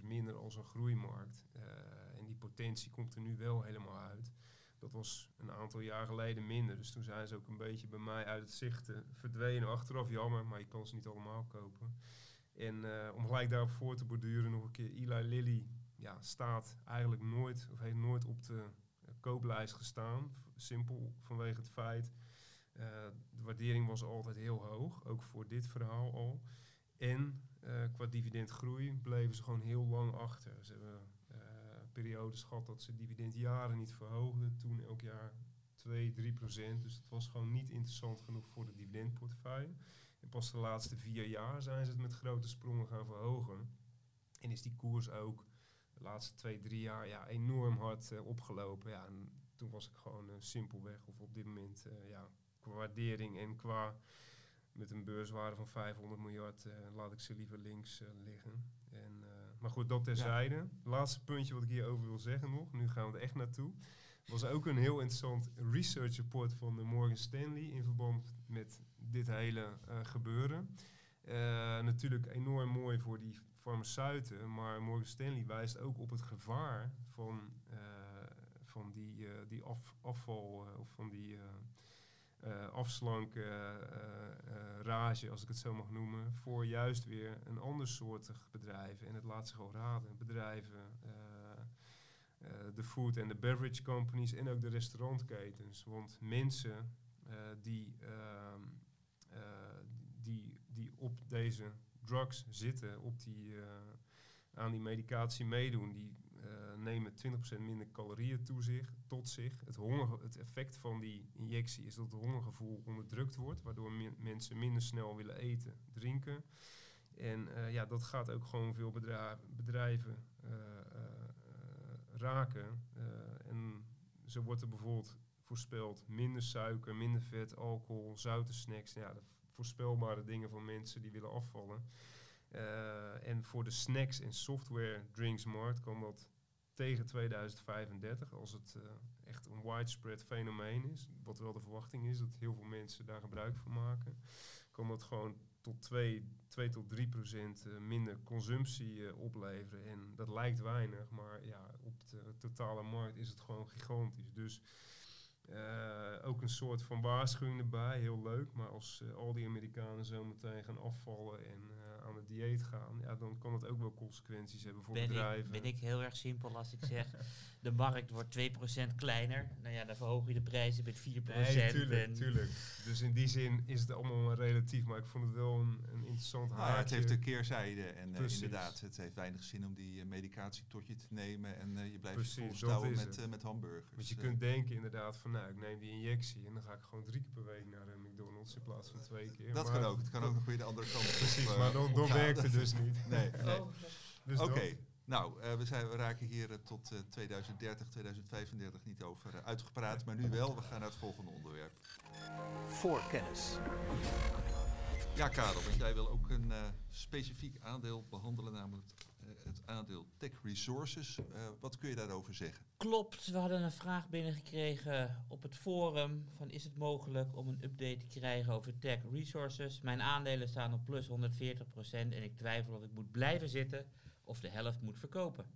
Dus minder als een groeimarkt. Eh, en die potentie komt er nu wel helemaal uit. Dat was een aantal jaar geleden minder. Dus toen zijn ze ook een beetje bij mij uit het zicht eh, verdwenen. Achteraf jammer, maar je kan ze niet allemaal kopen. En eh, om gelijk daarop voor te borduren nog een keer. Eli Lilly ja, staat eigenlijk nooit, of heeft nooit op de kooplijst gestaan. Simpel vanwege het feit, eh, de waardering was altijd heel hoog. Ook voor dit verhaal al. En qua dividendgroei bleven ze gewoon heel lang achter. Ze hebben eh, periodes gehad dat ze dividend jaren niet verhoogden. Toen elk jaar 2, 3 procent. Dus het was gewoon niet interessant genoeg voor de dividendportefeuille. En pas de laatste vier jaar zijn ze het met grote sprongen gaan verhogen. En is die koers ook de laatste twee, drie jaar ja, enorm hard eh, opgelopen. Ja, en toen was ik gewoon eh, simpelweg, of op dit moment, eh, ja, qua waardering en qua met een beurswaarde van 500 miljard eh, laat ik ze liever links eh, liggen. En, eh, maar goed, dat terzijde. Laatste puntje wat ik hierover wil zeggen nog, nu gaan we er echt naartoe. was ook een heel interessant research report van de Morgan Stanley in verband met dit hele gebeuren. Natuurlijk enorm mooi voor die farmaceuten, maar Morgan Stanley wijst ook op het gevaar van, van die, die af, afval of van die eh, eh, afslank eh, eh, rage, als ik het zo mag noemen, voor juist weer een ander soortig bedrijven. En het laat zich al raden, bedrijven, de food en de beverage companies en ook de restaurantketens. Want mensen die, ehm, eh, die, die op deze drugs zitten, op die, aan die medicatie meedoen, die nemen 20% minder calorieën toe zich, tot zich. Het, honger, het effect van die injectie is dat het hongergevoel onderdrukt wordt, waardoor mensen minder snel willen eten, drinken. En eh, ja, dat gaat ook gewoon veel bedrijven eh, eh, eh, raken. Eh, en zo wordt bijvoorbeeld voorspeld minder suiker, minder vet, alcohol, zoute snacks. Ja, voorspelbare dingen van mensen die willen afvallen. Eh, en voor de snacks en software drinksmarkt kan dat tegen 2035, als het eh, echt een widespread fenomeen is, wat wel de verwachting is, dat heel veel mensen daar gebruik van maken, kan dat gewoon tot 2, 2 tot 3 procent eh, minder consumptie opleveren. En dat lijkt weinig, maar ja, op de totale markt is het gewoon gigantisch. Dus ook een soort van waarschuwing erbij, heel leuk. Maar als al die Amerikanen zo meteen gaan afvallen en aan het dieet gaan, ja, dan kan het ook wel consequenties hebben voor Ben ik, bedrijven. ben ik heel erg simpel als ik zeg, de markt wordt 2% kleiner. Nou ja, dan verhoog je de prijzen met 4%. Nee, tuurlijk, en tuurlijk. Dus in die zin is het allemaal relatief. Maar ik vond het wel een, een interessant Nou ja, het haakje. heeft een keerzijde. En eh, Precies. inderdaad, het heeft weinig zin om die eh, medicatie tot je te nemen. En eh, je blijft Precies, dat volstouwen met, met hamburgers. Want je kunt denken inderdaad van, nou, ik neem die injectie en dan ga ik gewoon drie keer per week naar de McDonald's in plaats van twee keer. dat Maar kan ook. Het kan ook nog weer de andere kant op. Precies, eh, maar dan, dan werkt het dus niet. Nee, nee. Oh, Dus Oké. Nou, eh, we, zijn, we raken hier eh, tot eh, 2030, 2035 niet over uitgepraat, maar nu wel. We gaan naar het volgende onderwerp. Voorkennis. Ja, Karel, want jij wil ook een eh, specifiek aandeel behandelen, namelijk het aandeel Tech Resources. Eh, wat kun je daarover zeggen? Klopt, we hadden een vraag binnengekregen op het forum van is het mogelijk om een update te krijgen over tech resources. Mijn aandelen staan op plus 140% en ik twijfel of ik moet blijven zitten of de helft moet verkopen.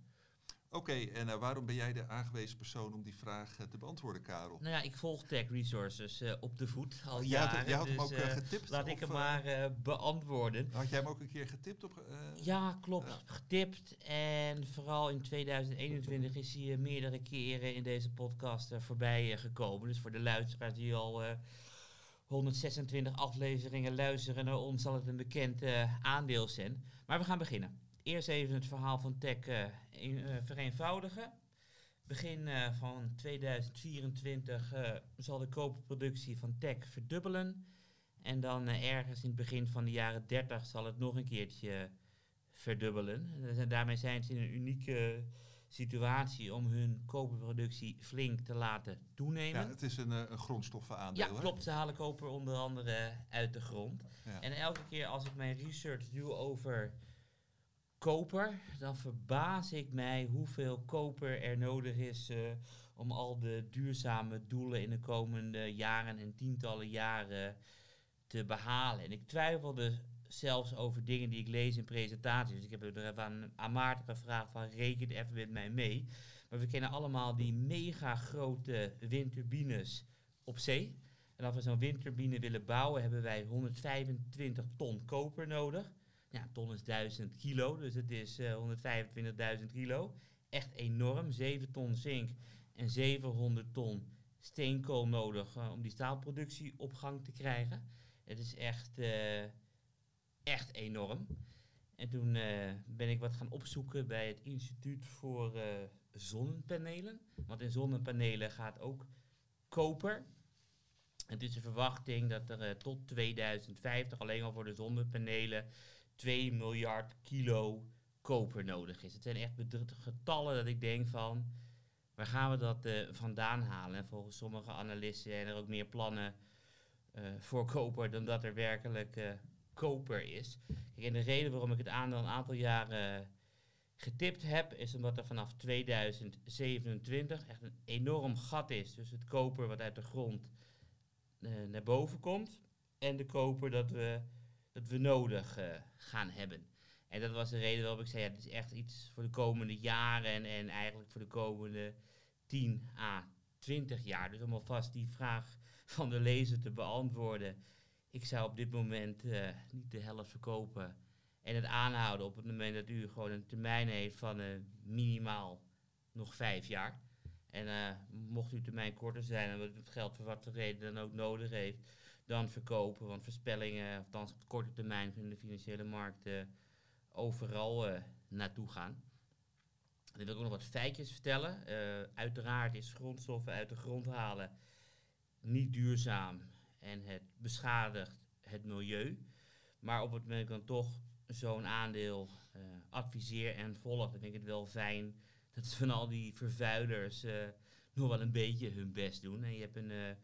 Oké, en eh, waarom ben jij de aangewezen persoon om die vraag eh, te beantwoorden, Karel? Nou ja, ik volg tech resources eh, op de voet al Jij had- jaren. jij had hem dus, ook, eh, getipt, Laat of, ik hem maar beantwoorden. Had jij hem ook een keer getipt op... Ja, klopt. Ja. Getipt. En vooral in 2021 is hij meerdere keren in deze podcast voorbij gekomen. Dus voor de luisteraars die al eh, 126 afleveringen luisteren naar ons, zal het een bekend aandeel zijn. Maar we gaan beginnen. Eerst even het verhaal van Tech eh, in- eh, vereenvoudigen. Begin eh, van 2024 eh, zal de koperproductie van Tech verdubbelen. En dan ergens in het begin van de jaren 30 zal het nog een keertje verdubbelen. En daarmee zijn ze in een unieke situatie om hun koperproductie flink te laten toenemen. ja, het is een, een grondstoffenaandeel, Ja, klopt. Ze halen koper onder andere uit de grond. Ja. En elke keer als ik mijn research doe over koper, dan verbaas ik mij hoeveel koper er nodig is eh, om al de duurzame doelen in de komende jaren en tientallen jaren te behalen. En ik twijfelde zelfs over dingen die ik lees in presentaties. Dus ik heb er even aan, aan Maarten gevraagd van reken even met mij mee. Maar we kennen allemaal die mega grote windturbines op zee. En als we zo'n windturbine willen bouwen, hebben wij 125 ton koper nodig. Ja, ton is 1000 kilo, dus het is eh 125.000 kilo. Echt enorm. 7 ton zink en 700 ton steenkool nodig eh, om die staalproductie op gang te krijgen. Het is echt, eh, echt enorm. En toen ben ik wat gaan opzoeken bij het Instituut voor Zonnepanelen. Want in zonnepanelen gaat ook koper. Het is de verwachting dat er tot 2050 alleen al voor de zonnepanelen 2 miljard kilo koper nodig is. Het zijn echt getallen dat ik denk van, waar gaan we dat eh, vandaan halen? En volgens sommige analisten zijn er ook meer plannen eh, voor koper dan dat er werkelijk eh, koper is. Kijk, en de reden waarom ik het aandeel een aantal jaren getipt heb, is omdat er vanaf 2027 echt een enorm gat is tussen het koper wat uit de grond naar boven komt en de koper dat we, dat we nodig eh, gaan hebben. En dat was de reden waarom ik zei, ja, dit is echt iets voor de komende jaren en, en eigenlijk voor de komende 10 à 20 jaar. Dus om alvast die vraag van de lezer te beantwoorden. Ik zou op dit moment eh, niet de helft verkopen en het aanhouden op het moment dat u gewoon een termijn heeft van eh, minimaal nog vijf jaar. En mocht uw termijn korter zijn en het geld voor wat voor reden dan ook nodig heeft, dan verkopen. Want voorspellingen, althans op korte termijn, kunnen de financiële markten overal eh, naartoe gaan. Ik wil ook nog wat feitjes vertellen. Eh, uiteraard is grondstoffen uit de grond halen niet duurzaam en het beschadigt het milieu. Maar op het moment ik dan toch zo'n aandeel eh, adviseer en volg, dan vind ik het wel fijn dat van al die vervuilers nog wel een beetje hun best doen. En je hebt een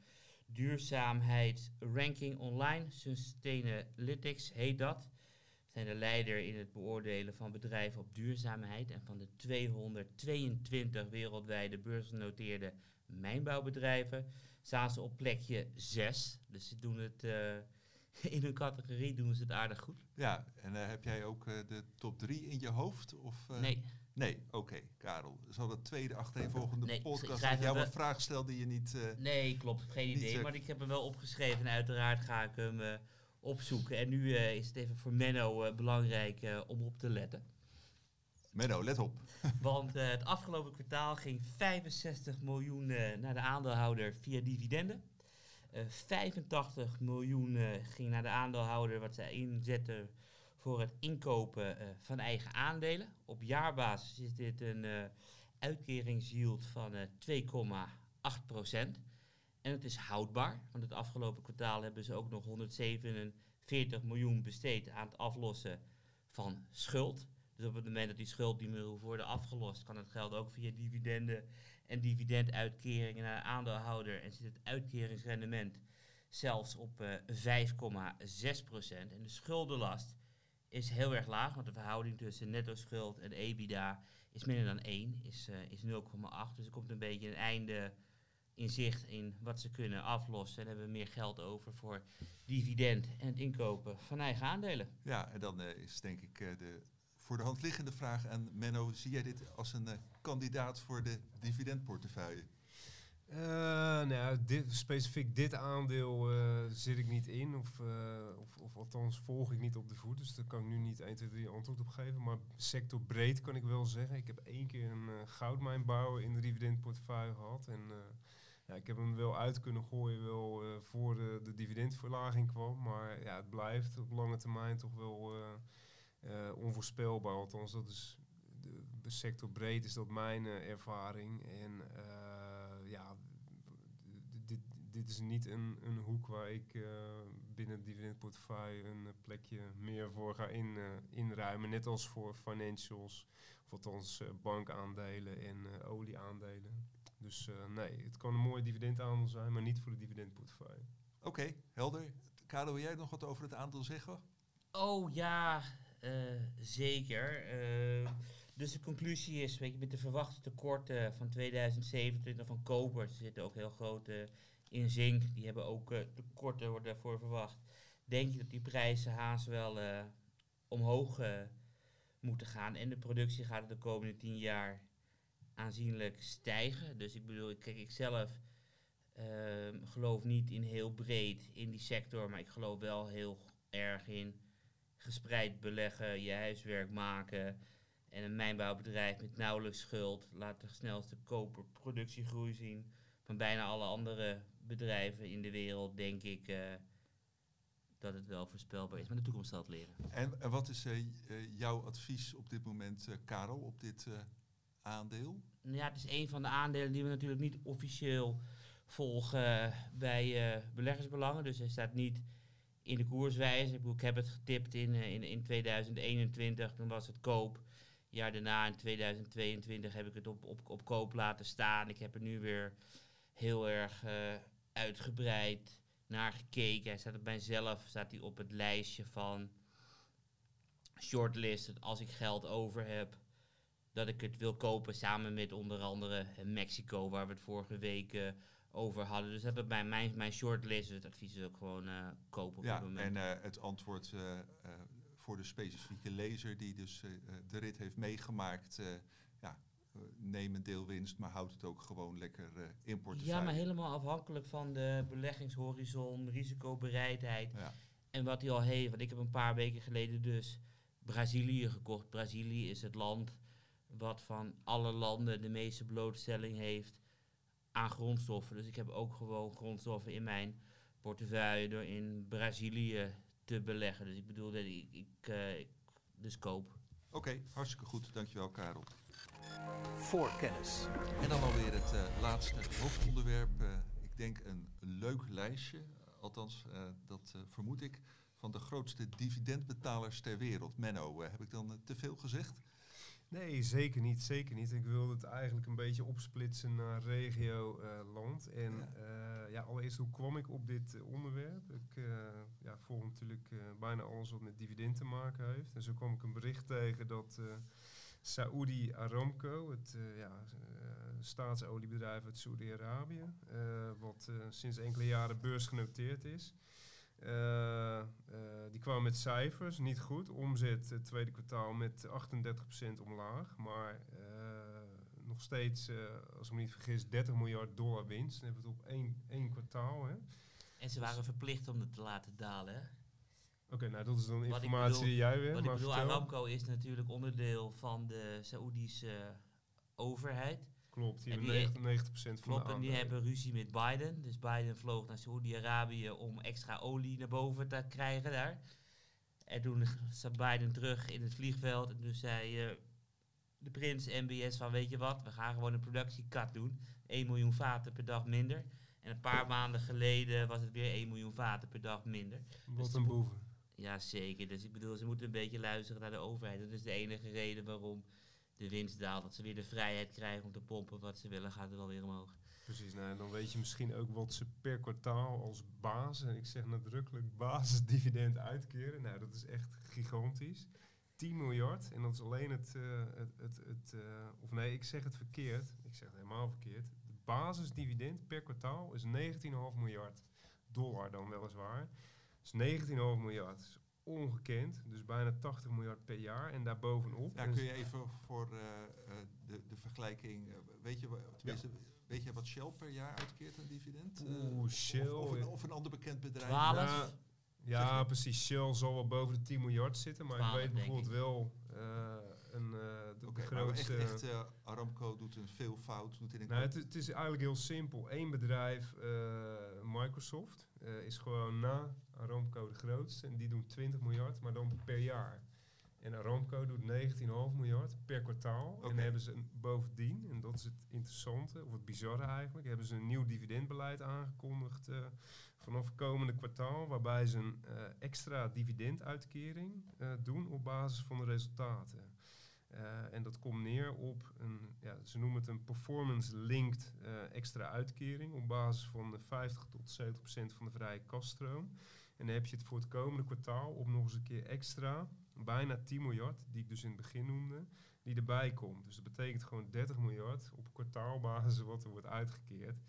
eh, duurzaamheidsranking online, Sustainalytics heet dat. Ze zijn de leider in het beoordelen van bedrijven op duurzaamheid. En van de 222 wereldwijde beursgenoteerde mijnbouwbedrijven staan ze op plekje 6. Dus ze doen het eh, in hun categorie doen ze het aardig goed. Ja, en eh, heb jij ook eh, de top 3 in je hoofd? Of, Nee, Nee, oké, Karel. Zal de tweede achtereenvolgende Nee, podcast met jou een vraag stellen die je niet... eh, Nee, klopt. Geen Niet idee. zo- Maar ik heb hem wel opgeschreven en uiteraard ga ik hem eh, opzoeken. En nu eh, is het even voor Menno eh, belangrijk eh, om op te letten. Menno, let op. Want eh, het afgelopen kwartaal ging 65 miljoen eh, naar de aandeelhouder via dividenden. Eh 85 miljoen eh, ging naar de aandeelhouder wat zij inzetten voor het inkopen eh, van eigen aandelen. Op jaarbasis is dit een eh uitkeringsyield van eh 2,8% En het is houdbaar, want het afgelopen kwartaal hebben ze ook nog 147 miljoen besteed aan het aflossen van schuld. Dus op het moment dat die schuld niet meer hoeft worden afgelost, kan het geld ook via dividenden en dividenduitkeringen naar de aandeelhouder. En zit het uitkeringsrendement zelfs op eh 5,6 procent. En de schuldenlast is heel erg laag, want de verhouding tussen netto schuld en EBITDA is minder dan 1, is, eh, is 0,8. Dus er komt een beetje een einde in zicht in wat ze kunnen aflossen. En hebben we meer geld over voor dividend en het inkopen van eigen aandelen. Ja, en dan eh, is denk ik eh, de voor de hand liggende vraag aan Menno. Zie jij dit als een kandidaat voor de dividendportefeuille? Eh, nou, dit, specifiek dit aandeel eh, zit ik niet in, of, eh, of, of althans volg ik niet op de voet, dus daar kan ik nu niet 1, 2, 3 antwoord op geven. Maar sectorbreed kan ik wel zeggen. Ik heb één keer een uh, goudmijnbouwer in de dividendportefeuille gehad. En ja, ik heb hem wel uit kunnen gooien wel, voor de, de dividendverlaging kwam. Maar ja, het blijft op lange termijn toch wel onvoorspelbaar. Althans, dat is de, de sectorbreed is dat mijn ervaring. En dit, is niet een, een hoek waar ik uh, binnen het dividendportefeuille een uh, plekje meer voor ga in, uh, inruimen. Net als voor financials, of althans bankaandelen en olieaandelen. Dus nee, het kan een mooie dividendaandeel zijn, maar niet voor de dividendportefeuille. Oké, okay, helder. Kado, wil jij nog wat over het aandeel zeggen? Oh ja, zeker. Dus de conclusie is, weet je, met de verwachte tekorten van 2027 van kopers, er zitten ook heel grote in zink, die hebben ook uh, tekorten worden daarvoor verwacht. Denk je dat die prijzen haast wel uh, omhoog uh, moeten gaan en de productie gaat de komende tien jaar aanzienlijk stijgen. Dus ik bedoel, kijk, ik zelf ehm, geloof niet in heel breed in die sector, maar ik geloof wel heel erg in gespreid beleggen, je huiswerk maken. En een mijnbouwbedrijf met nauwelijks schuld laat de snelste koperproductiegroei zien van bijna alle andere bedrijven in de wereld, denk ik uh, dat het wel voorspelbaar is. Maar de toekomst zal het leren. En, en wat is uh, jouw advies op dit moment, Karel, op dit aandeel? Ja, het is een van de aandelen die we natuurlijk niet officieel volgen bij beleggersbelangen. Dus hij staat niet in de koerswijze. Ik, heb het getipt in, in, in 2021, toen was het koop jaar daarna, in 2022, heb ik het op, op, op koop laten staan. Ik heb er nu weer heel erg uh, uitgebreid naar gekeken. Hij staat op mijzelf staat hij op het lijstje van shortlist. Als ik geld over heb, dat ik het wil kopen samen met onder andere Mexico, waar we het vorige week uh, over hadden. Dus dat is bij mijn, mijn shortlist. Dus het advies is ook gewoon uh, kopen op ja, dit moment. En uh, het antwoord voor de specifieke lezer die dus de rit heeft meegemaakt. Uh, uh, neem een deel winst, maar houd het ook gewoon lekker in portefeuille. Ja, maar helemaal afhankelijk van de beleggingshorizon, risicobereidheid ja. en wat hij al heeft. Want ik heb een paar weken geleden dus Brazilië gekocht. Brazilië is het land wat van alle landen de meeste blootstelling heeft aan grondstoffen. Dus ik heb ook gewoon grondstoffen in mijn portefeuille door in Brazilië te beleggen. Dus ik bedoel, dat ik, ik, uh, ik dus koop. Oké, okay, hartstikke goed. Dankjewel, Karel. Voor kennis. En dan alweer het uh, laatste hoofdonderwerp. Uh, ik denk een leuk lijstje, althans dat vermoed ik, van de grootste dividendbetalers ter wereld. Menno, heb ik dan te veel gezegd? Nee, zeker niet. Zeker niet. Ik wilde het eigenlijk een beetje opsplitsen naar regio, uh, land. En ja. Uh, ja, allereerst, hoe kwam ik op dit uh, onderwerp? Ik uh, ja, volg natuurlijk bijna alles wat met dividend te maken heeft. En zo kwam ik een bericht tegen dat Saudi Aramco, het ja, staatsoliebedrijf uit Saudi-Arabië, wat sinds enkele jaren beursgenoteerd is, uh, uh, die kwamen met cijfers, niet goed. Omzet het tweede kwartaal met 38% omlaag. Maar uh, nog steeds, als ik me niet vergis, 30 miljard dollar winst. Dan hebben we het op één, één kwartaal. Hè. En ze waren verplicht om het te laten dalen. Oké, okay, nou dat is dan informatie bedoel, die jij weer. Wat maar ik bedoel, vertel. Aramco is natuurlijk onderdeel van de Saoedische overheid. Klopt, die En hebben die- 90%, van Klopt, de en die hebben ruzie met Biden. Dus Biden vloog naar Saoedi-Arabië om extra olie naar boven te krijgen daar. En toen zat Biden terug in het vliegveld. En toen zei eh, de prins MBS van, weet je wat, we gaan gewoon een productiekat doen. 1 miljoen vaten per dag minder. En een paar maanden geleden was het weer 1 miljoen vaten per dag minder. Wat een boeven. Ja, zeker. Dus ik bedoel, ze moeten een beetje luisteren naar de overheid. Dat is de enige reden waarom de winst daalt. Dat ze weer de vrijheid krijgen om te pompen wat ze willen, gaat het wel weer omhoog. Precies, nou, en dan weet je misschien ook wat ze per kwartaal als basis, en ik zeg nadrukkelijk basisdividend uitkeren. Nou, dat is echt gigantisch. 10 miljard, en dat is alleen het, eh, het, het, het eh, of nee, ik zeg het verkeerd, ik zeg het helemaal verkeerd. De basisdividend per kwartaal is 19,5 miljard dollar dan weliswaar. Dus 19,5 miljard, dat is ongekend, dus bijna 80 miljard per jaar en daarbovenop. Ja, en kun je even voor eh, eh, de, de vergelijking, eh, weet, je, tenminste, weet je wat Shell per jaar uitkeert aan dividend? Eh, Oeh, of- Shell, Of, een, ja. of een ander bekend bedrijf? Twaalf. Ja, ja, precies. Shell zal wel boven de 10 miljard zitten, maar ik weet bijvoorbeeld wel eh, een, eh, de, maar grootste... echt, echt eh, Aramco doet een veelvoud, doet in een nou, het, het is eigenlijk heel simpel. Eén bedrijf, eh, Microsoft, is gewoon na Aramco de grootste. En die doen 20 miljard, maar dan per jaar. En Aramco doet 19,5 miljard per kwartaal. En hebben ze een, bovendien, en dat is het interessante, of het bizarre eigenlijk, hebben ze een nieuw dividendbeleid aangekondigd vanaf komende kwartaal. Waarbij ze een extra dividenduitkering doen op basis van de resultaten. Eh, en dat komt neer op een, ja, ze noemen het een performance-linked eh, extra uitkering op basis van de 50 tot 70 procent van de vrije kaststroom. En dan heb je het voor het komende kwartaal op nog eens een keer extra, bijna 10 miljard, die ik dus in het begin noemde, die erbij komt. Dus dat betekent gewoon 30 miljard op kwartaalbasis wat er wordt uitgekeerd.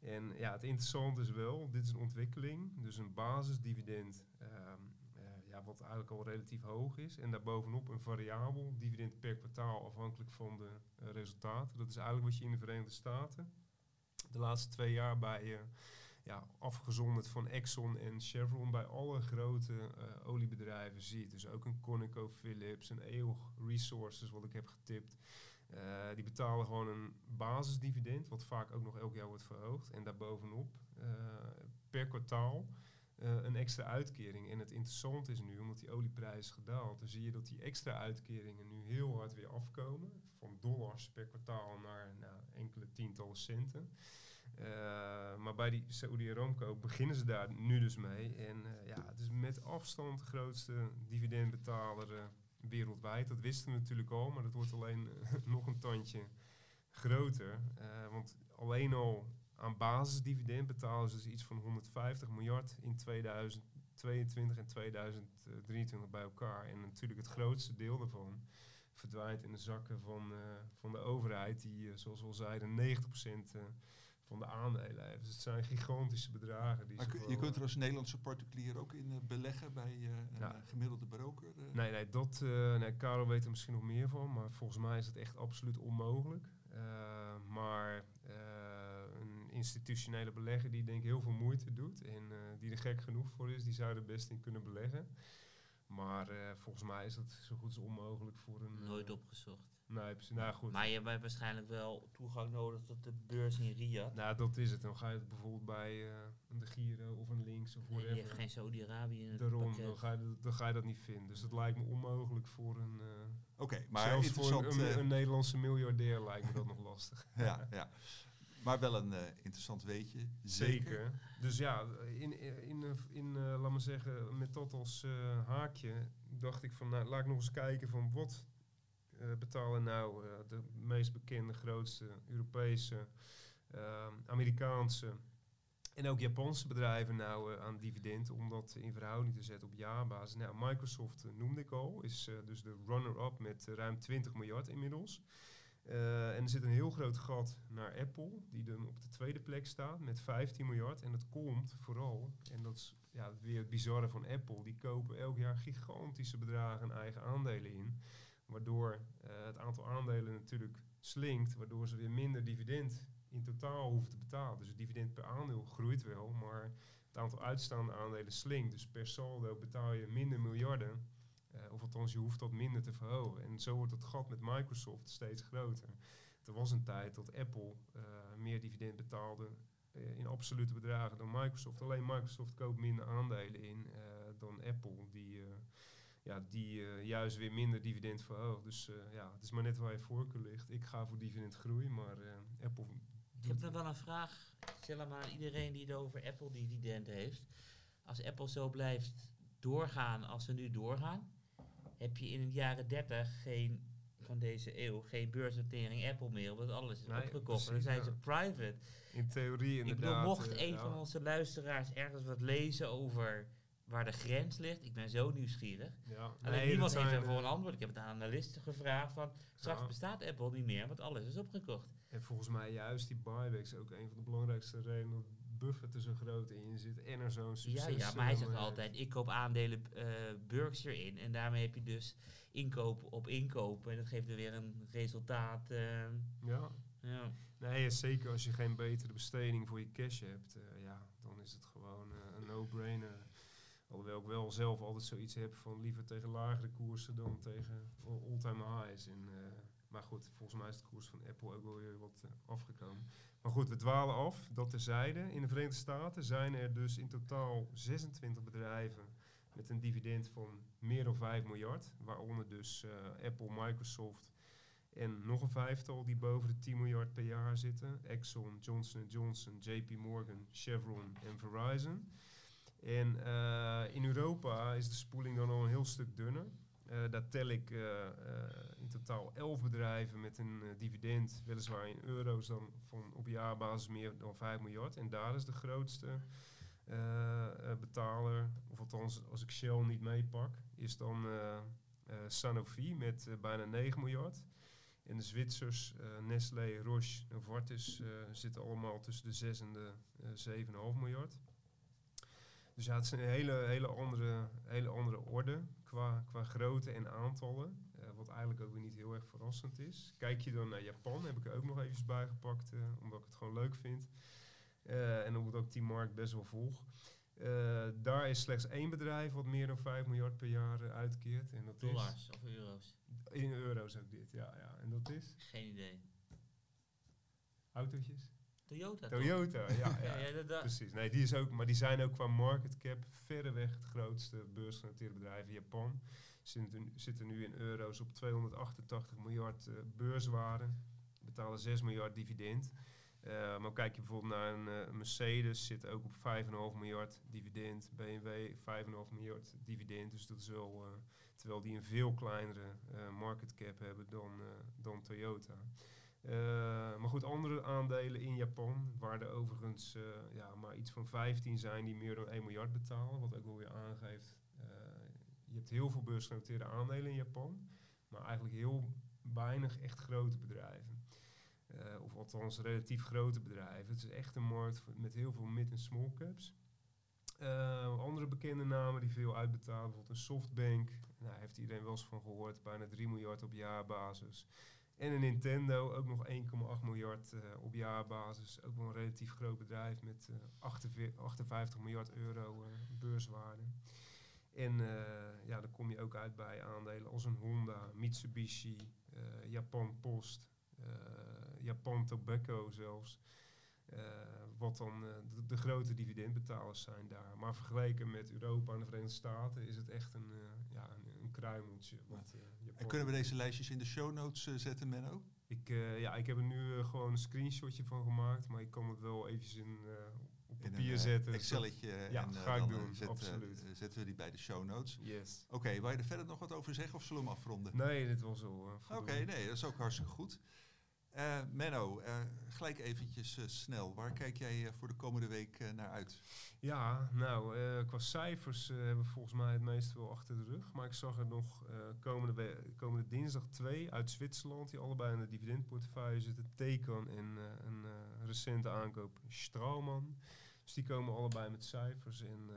En ja, het interessante is wel, dit is een ontwikkeling, dus een basisdividend ehm, eh, wat eigenlijk al relatief hoog is. En daarbovenop een variabel dividend per kwartaal afhankelijk van de eh, resultaten. Dat is eigenlijk wat je in de Verenigde Staten de laatste twee jaar bij, eh, ja, afgezonderd van Exxon en Chevron, bij alle grote eh, oliebedrijven ziet. Dus ook een ConocoPhillips, een EOG Resources, wat ik heb getipt. Die betalen gewoon een basisdividend, wat vaak ook nog elk jaar wordt verhoogd. En daarbovenop per kwartaal eh, een extra uitkering. En het interessante is nu, omdat die olieprijs is gedaald, dan zie je dat die extra uitkeringen nu heel hard weer afkomen. Van dollars per kwartaal naar nou, enkele tientallen centen. Eh, maar bij die Saudi Aramco beginnen ze daar nu dus mee. En eh, ja, het is met afstand de grootste dividendbetaler wereldwijd. Dat wisten we natuurlijk al, maar dat wordt alleen nog een tandje groter. Want alleen al aan basisdividend betalen ze dus iets van 150 miljard in 2022 en 2023 bij elkaar. En natuurlijk het grootste deel daarvan verdwijnt in de zakken van, eh, van de overheid, die, eh, zoals we al zeiden, 90% eh, van de aandelen heeft. Dus het zijn gigantische bedragen. Die Maar kun- je kunt er als Nederlandse particulier ook in beleggen bij een Ja. gemiddelde broker. Nee, nee, dat, nee, Karel weet er misschien nog meer van, maar volgens mij is het echt absoluut onmogelijk. Maar institutionele belegger die denk ik heel veel moeite doet en eh, die er gek genoeg voor is, die zou er best in kunnen beleggen. Maar eh, volgens mij is dat zo goed als onmogelijk voor een... eh, Nooit opgezocht. Nee, precies. Nou goed. Maar je hebt waarschijnlijk wel toegang nodig tot de beurs in Riyadh. Nou, dat is het. Dan ga je het bijvoorbeeld bij eh, een De Giro of een Links of Nee, je hebt whatever. geen Saudi-Arabië in het Daarom, pakket. dan ga, je, dat- dan ga je dat niet vinden. Dus dat lijkt me onmogelijk voor een... eh, Oké, maar zelfs voor een, een, een Nederlandse miljardair lijkt me dat nog lastig. ja, ja. Maar wel een eh, interessant weetje. Zeker. Dus ja, in, in, in, eh, in eh, laat maar zeggen, met dat als eh, haakje, dacht ik van, nou, laat ik nog eens kijken van wat eh, betalen nou eh, de meest bekende, grootste Europese, eh, Amerikaanse en ook Japanse bedrijven nou eh, aan dividend, om dat in verhouding te zetten op jaarbasis. Nou, Microsoft eh, noemde ik al, is eh, dus de runner-up met eh, ruim 20 miljard inmiddels. Eh, en er zit een heel groot gat naar Apple, die dan op de tweede plek staat met 15 miljard. En dat komt vooral, en dat is ja, weer het bizarre van Apple, die kopen elk jaar gigantische bedragen eigen aandelen in. Waardoor eh, het aantal aandelen natuurlijk slinkt, waardoor ze weer minder dividend in totaal hoeven te betalen. Dus het dividend per aandeel groeit wel, maar het aantal uitstaande aandelen slinkt. Dus per saldo betaal je minder miljarden. Eh, of althans, je hoeft dat minder te verhogen. En zo wordt het gat met Microsoft steeds groter. Er was een tijd dat Apple eh, meer dividend betaalde eh, in absolute bedragen dan Microsoft. Alleen Microsoft koopt minder aandelen in dan Apple, die, ja, die juist weer minder dividend verhoogt. Dus ja, het is maar net waar je voorkeur ligt. Ik ga voor dividendgroei, maar Apple Ik heb nog wel een vraag. Stel aan iedereen die het over Apple dividend heeft. Als Apple zo blijft doorgaan als ze nu doorgaan, heb je in de jaren 30 geen van deze eeuw geen beursnotering Apple meer, omdat alles is Nee, opgekocht. En dan zijn ja. ze private. In theorie Ik inderdaad. bedoel, mocht eh, een ja. van onze luisteraars ergens wat lezen over waar de grens ligt, ik ben zo nieuwsgierig. Ja. Alleen Nee, niemand heeft daarvoor eh, een antwoord. Ik heb het aan analisten gevraagd van, straks Ja. bestaat Apple niet meer, want alles is opgekocht. En volgens mij juist die buybacks ook een van de belangrijkste redenen dat Buffett er zo groot in zit en er zo'n Ja, succes ja, maar hij eh, zegt altijd, ik koop aandelen eh Berkshire in. En daarmee heb je dus inkoop op inkopen. En dat geeft er weer een resultaat. eh. Ja. ja. Nee, ja, zeker als je geen betere besteding voor je cash hebt, ja, dan is het gewoon een no-brainer. Alhoewel ik wel zelf altijd zoiets heb van liever tegen lagere koersen dan tegen all- all-time highs. En, maar goed, volgens mij is de koers van Apple ook wel weer wat eh, afgekomen. Maar goed, we dwalen af, dat terzijde. In de Verenigde Staten zijn er dus in totaal 26 bedrijven met een dividend van meer dan 5 miljard. Waaronder dus eh, Apple, Microsoft en nog een vijftal die boven de 10 miljard per jaar zitten. Exxon, Johnson Johnson, JP Morgan, Chevron en Verizon. En eh, in Europa is de spoeling dan al een heel stuk dunner. Eh, daar tel ik in totaal 11 bedrijven met een eh, dividend, weliswaar in euro's dan van op jaarbasis meer dan 5 miljard. En daar is de grootste eh, eh, betaler, of althans als ik Shell niet meepak, is dan Sanofi met bijna 9 miljard. En de Zwitsers, Nestlé, Roche, Novartis zitten allemaal tussen de 6 en de eh 7,5 miljard. Dus ja, het is een hele, hele, andere, hele andere orde qua, qua grootte en aantallen. Wat eigenlijk ook weer niet heel erg verrassend is. Kijk je dan naar Japan, heb ik er ook nog eventjes bijgepakt, eh, omdat ik het gewoon leuk vind. Eh, en omdat ik die markt best wel volg. Eh, daar is slechts één bedrijf wat meer dan 5 miljard per jaar uitkeert. En dat Dollars of euro's. is in euro's ook dit, ja, ja. En dat is Geen idee. autootjes. Toyota. toch? Toyota, ja, ja. Ja, ja, dat- dat- Precies. Nee, die is ook, maar die zijn ook qua market cap verreweg het grootste beursgenoteerde bedrijf in Japan. Zitten, zitten nu in euro's op 288 miljard eh, beurswaarde. Betalen 6 miljard dividend. Eh, maar kijk je bijvoorbeeld naar een eh, Mercedes, zit ook op 5,5 miljard dividend. BMW 5,5 miljard dividend. Dus dat is wel, terwijl die een veel kleinere market cap hebben dan, dan Toyota. Maar goed, andere aandelen in Japan, waar er overigens ja, maar iets van 15 zijn die meer dan 1 miljard betalen. Wat ook wel weer aangeeft, je hebt heel veel beursgenoteerde aandelen in Japan, maar eigenlijk heel weinig echt grote bedrijven. Eh, of althans relatief grote bedrijven. Het is echt een markt met heel veel mid- en small caps. Eh, andere bekende namen die veel uitbetalen, bijvoorbeeld een Softbank. Nou, heeft iedereen wel eens van gehoord, bijna 3 miljard op jaarbasis. En een Nintendo, ook nog 1,8 miljard eh, op jaarbasis. Ook wel een relatief groot bedrijf met eh, 48 58 miljard euro beurswaarde. En eh, ja, dan kom je ook uit bij aandelen als een Honda, Mitsubishi, eh, Japan Post, eh, Japan Tobacco zelfs. Wat dan de, de grote dividendbetalers zijn daar. Maar vergeleken met Europa en de Verenigde Staten is het echt een, ja, een, een kruimeltje. Wat, En kunnen we deze lijstjes in de show notes zetten, Menno? ik, ja, ik heb er nu gewoon een screenshotje van gemaakt, maar ik kan het wel eventjes in, op papier een eh, zetten. Excelletje. Ja, en, eh, ga ik dan, eh, doen, zet, absoluut. zetten we die bij de show notes. Yes. Oké, wil je er verder nog wat over zeggen of zullen we hem afronden? Nee, dit was al. Oké, nee, dat is ook hartstikke goed. Menno, gelijk eventjes snel. Waar kijk jij voor de komende week naar uit? Ja, nou, qua cijfers hebben we volgens mij het meeste wel achter de rug. Maar ik zag er nog komende, komende dinsdag twee uit Zwitserland, die allebei in de dividendportefeuille zitten. Tecan en een recente aankoop Strauman. Dus die komen allebei met cijfers. En eh,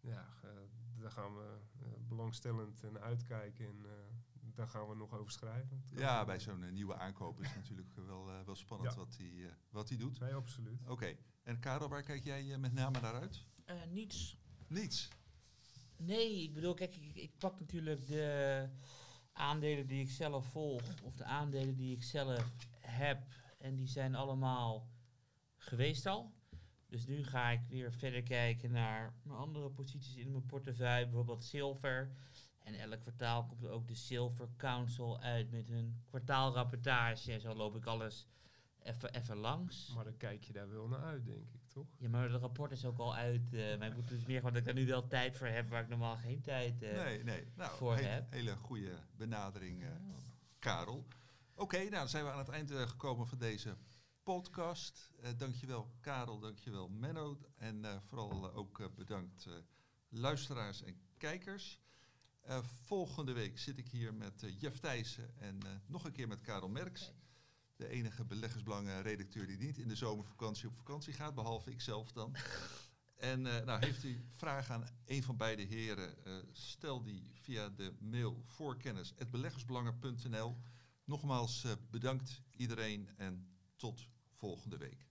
ja, eh, daar gaan we eh, belangstellend naar uitkijken. En eh, daar gaan we nog over schrijven. Ja, bij zo'n nieuwe aankoop is het natuurlijk wel, wel spannend Ja. wat hij wat hij doet. Nee, absoluut. Oké, en Karel, waar kijk jij met name naar uit? Eh, niets. Niets. Nee, ik bedoel, kijk, ik, ik pak natuurlijk de aandelen die ik zelf volg, of de aandelen die ik zelf heb, en die zijn allemaal geweest al. Dus nu ga ik weer verder kijken naar mijn andere posities in mijn portefeuille, bijvoorbeeld zilver. En elk kwartaal komt er ook de Silver Council uit met hun kwartaalrapportage. En zo loop ik alles even, even langs. Maar dan kijk je daar wel naar uit, denk ik, toch? Ja, maar het rapport is ook al uit. eh maar ik moet dus meer gewoon dat ik daar nu wel tijd voor heb, waar ik normaal geen tijd eh nee, nee. Nou, voor he- heb. hele goede benadering, eh, Karel. Oké, nou dan zijn we aan het eind gekomen van deze podcast. Eh dankjewel Karel, dankjewel Menno. En eh, vooral eh, ook bedankt luisteraars en kijkers. Volgende week zit ik hier met Jeff Thijssen en nog een keer met Karel Merks. De enige beleggersbelangen redacteur die niet in de zomervakantie op vakantie gaat, behalve ikzelf dan. En nou, heeft u vragen aan een van beide heren, stel die via de mail voorkennis.beleggersbelangen.nl. Nogmaals bedankt iedereen en tot volgende week.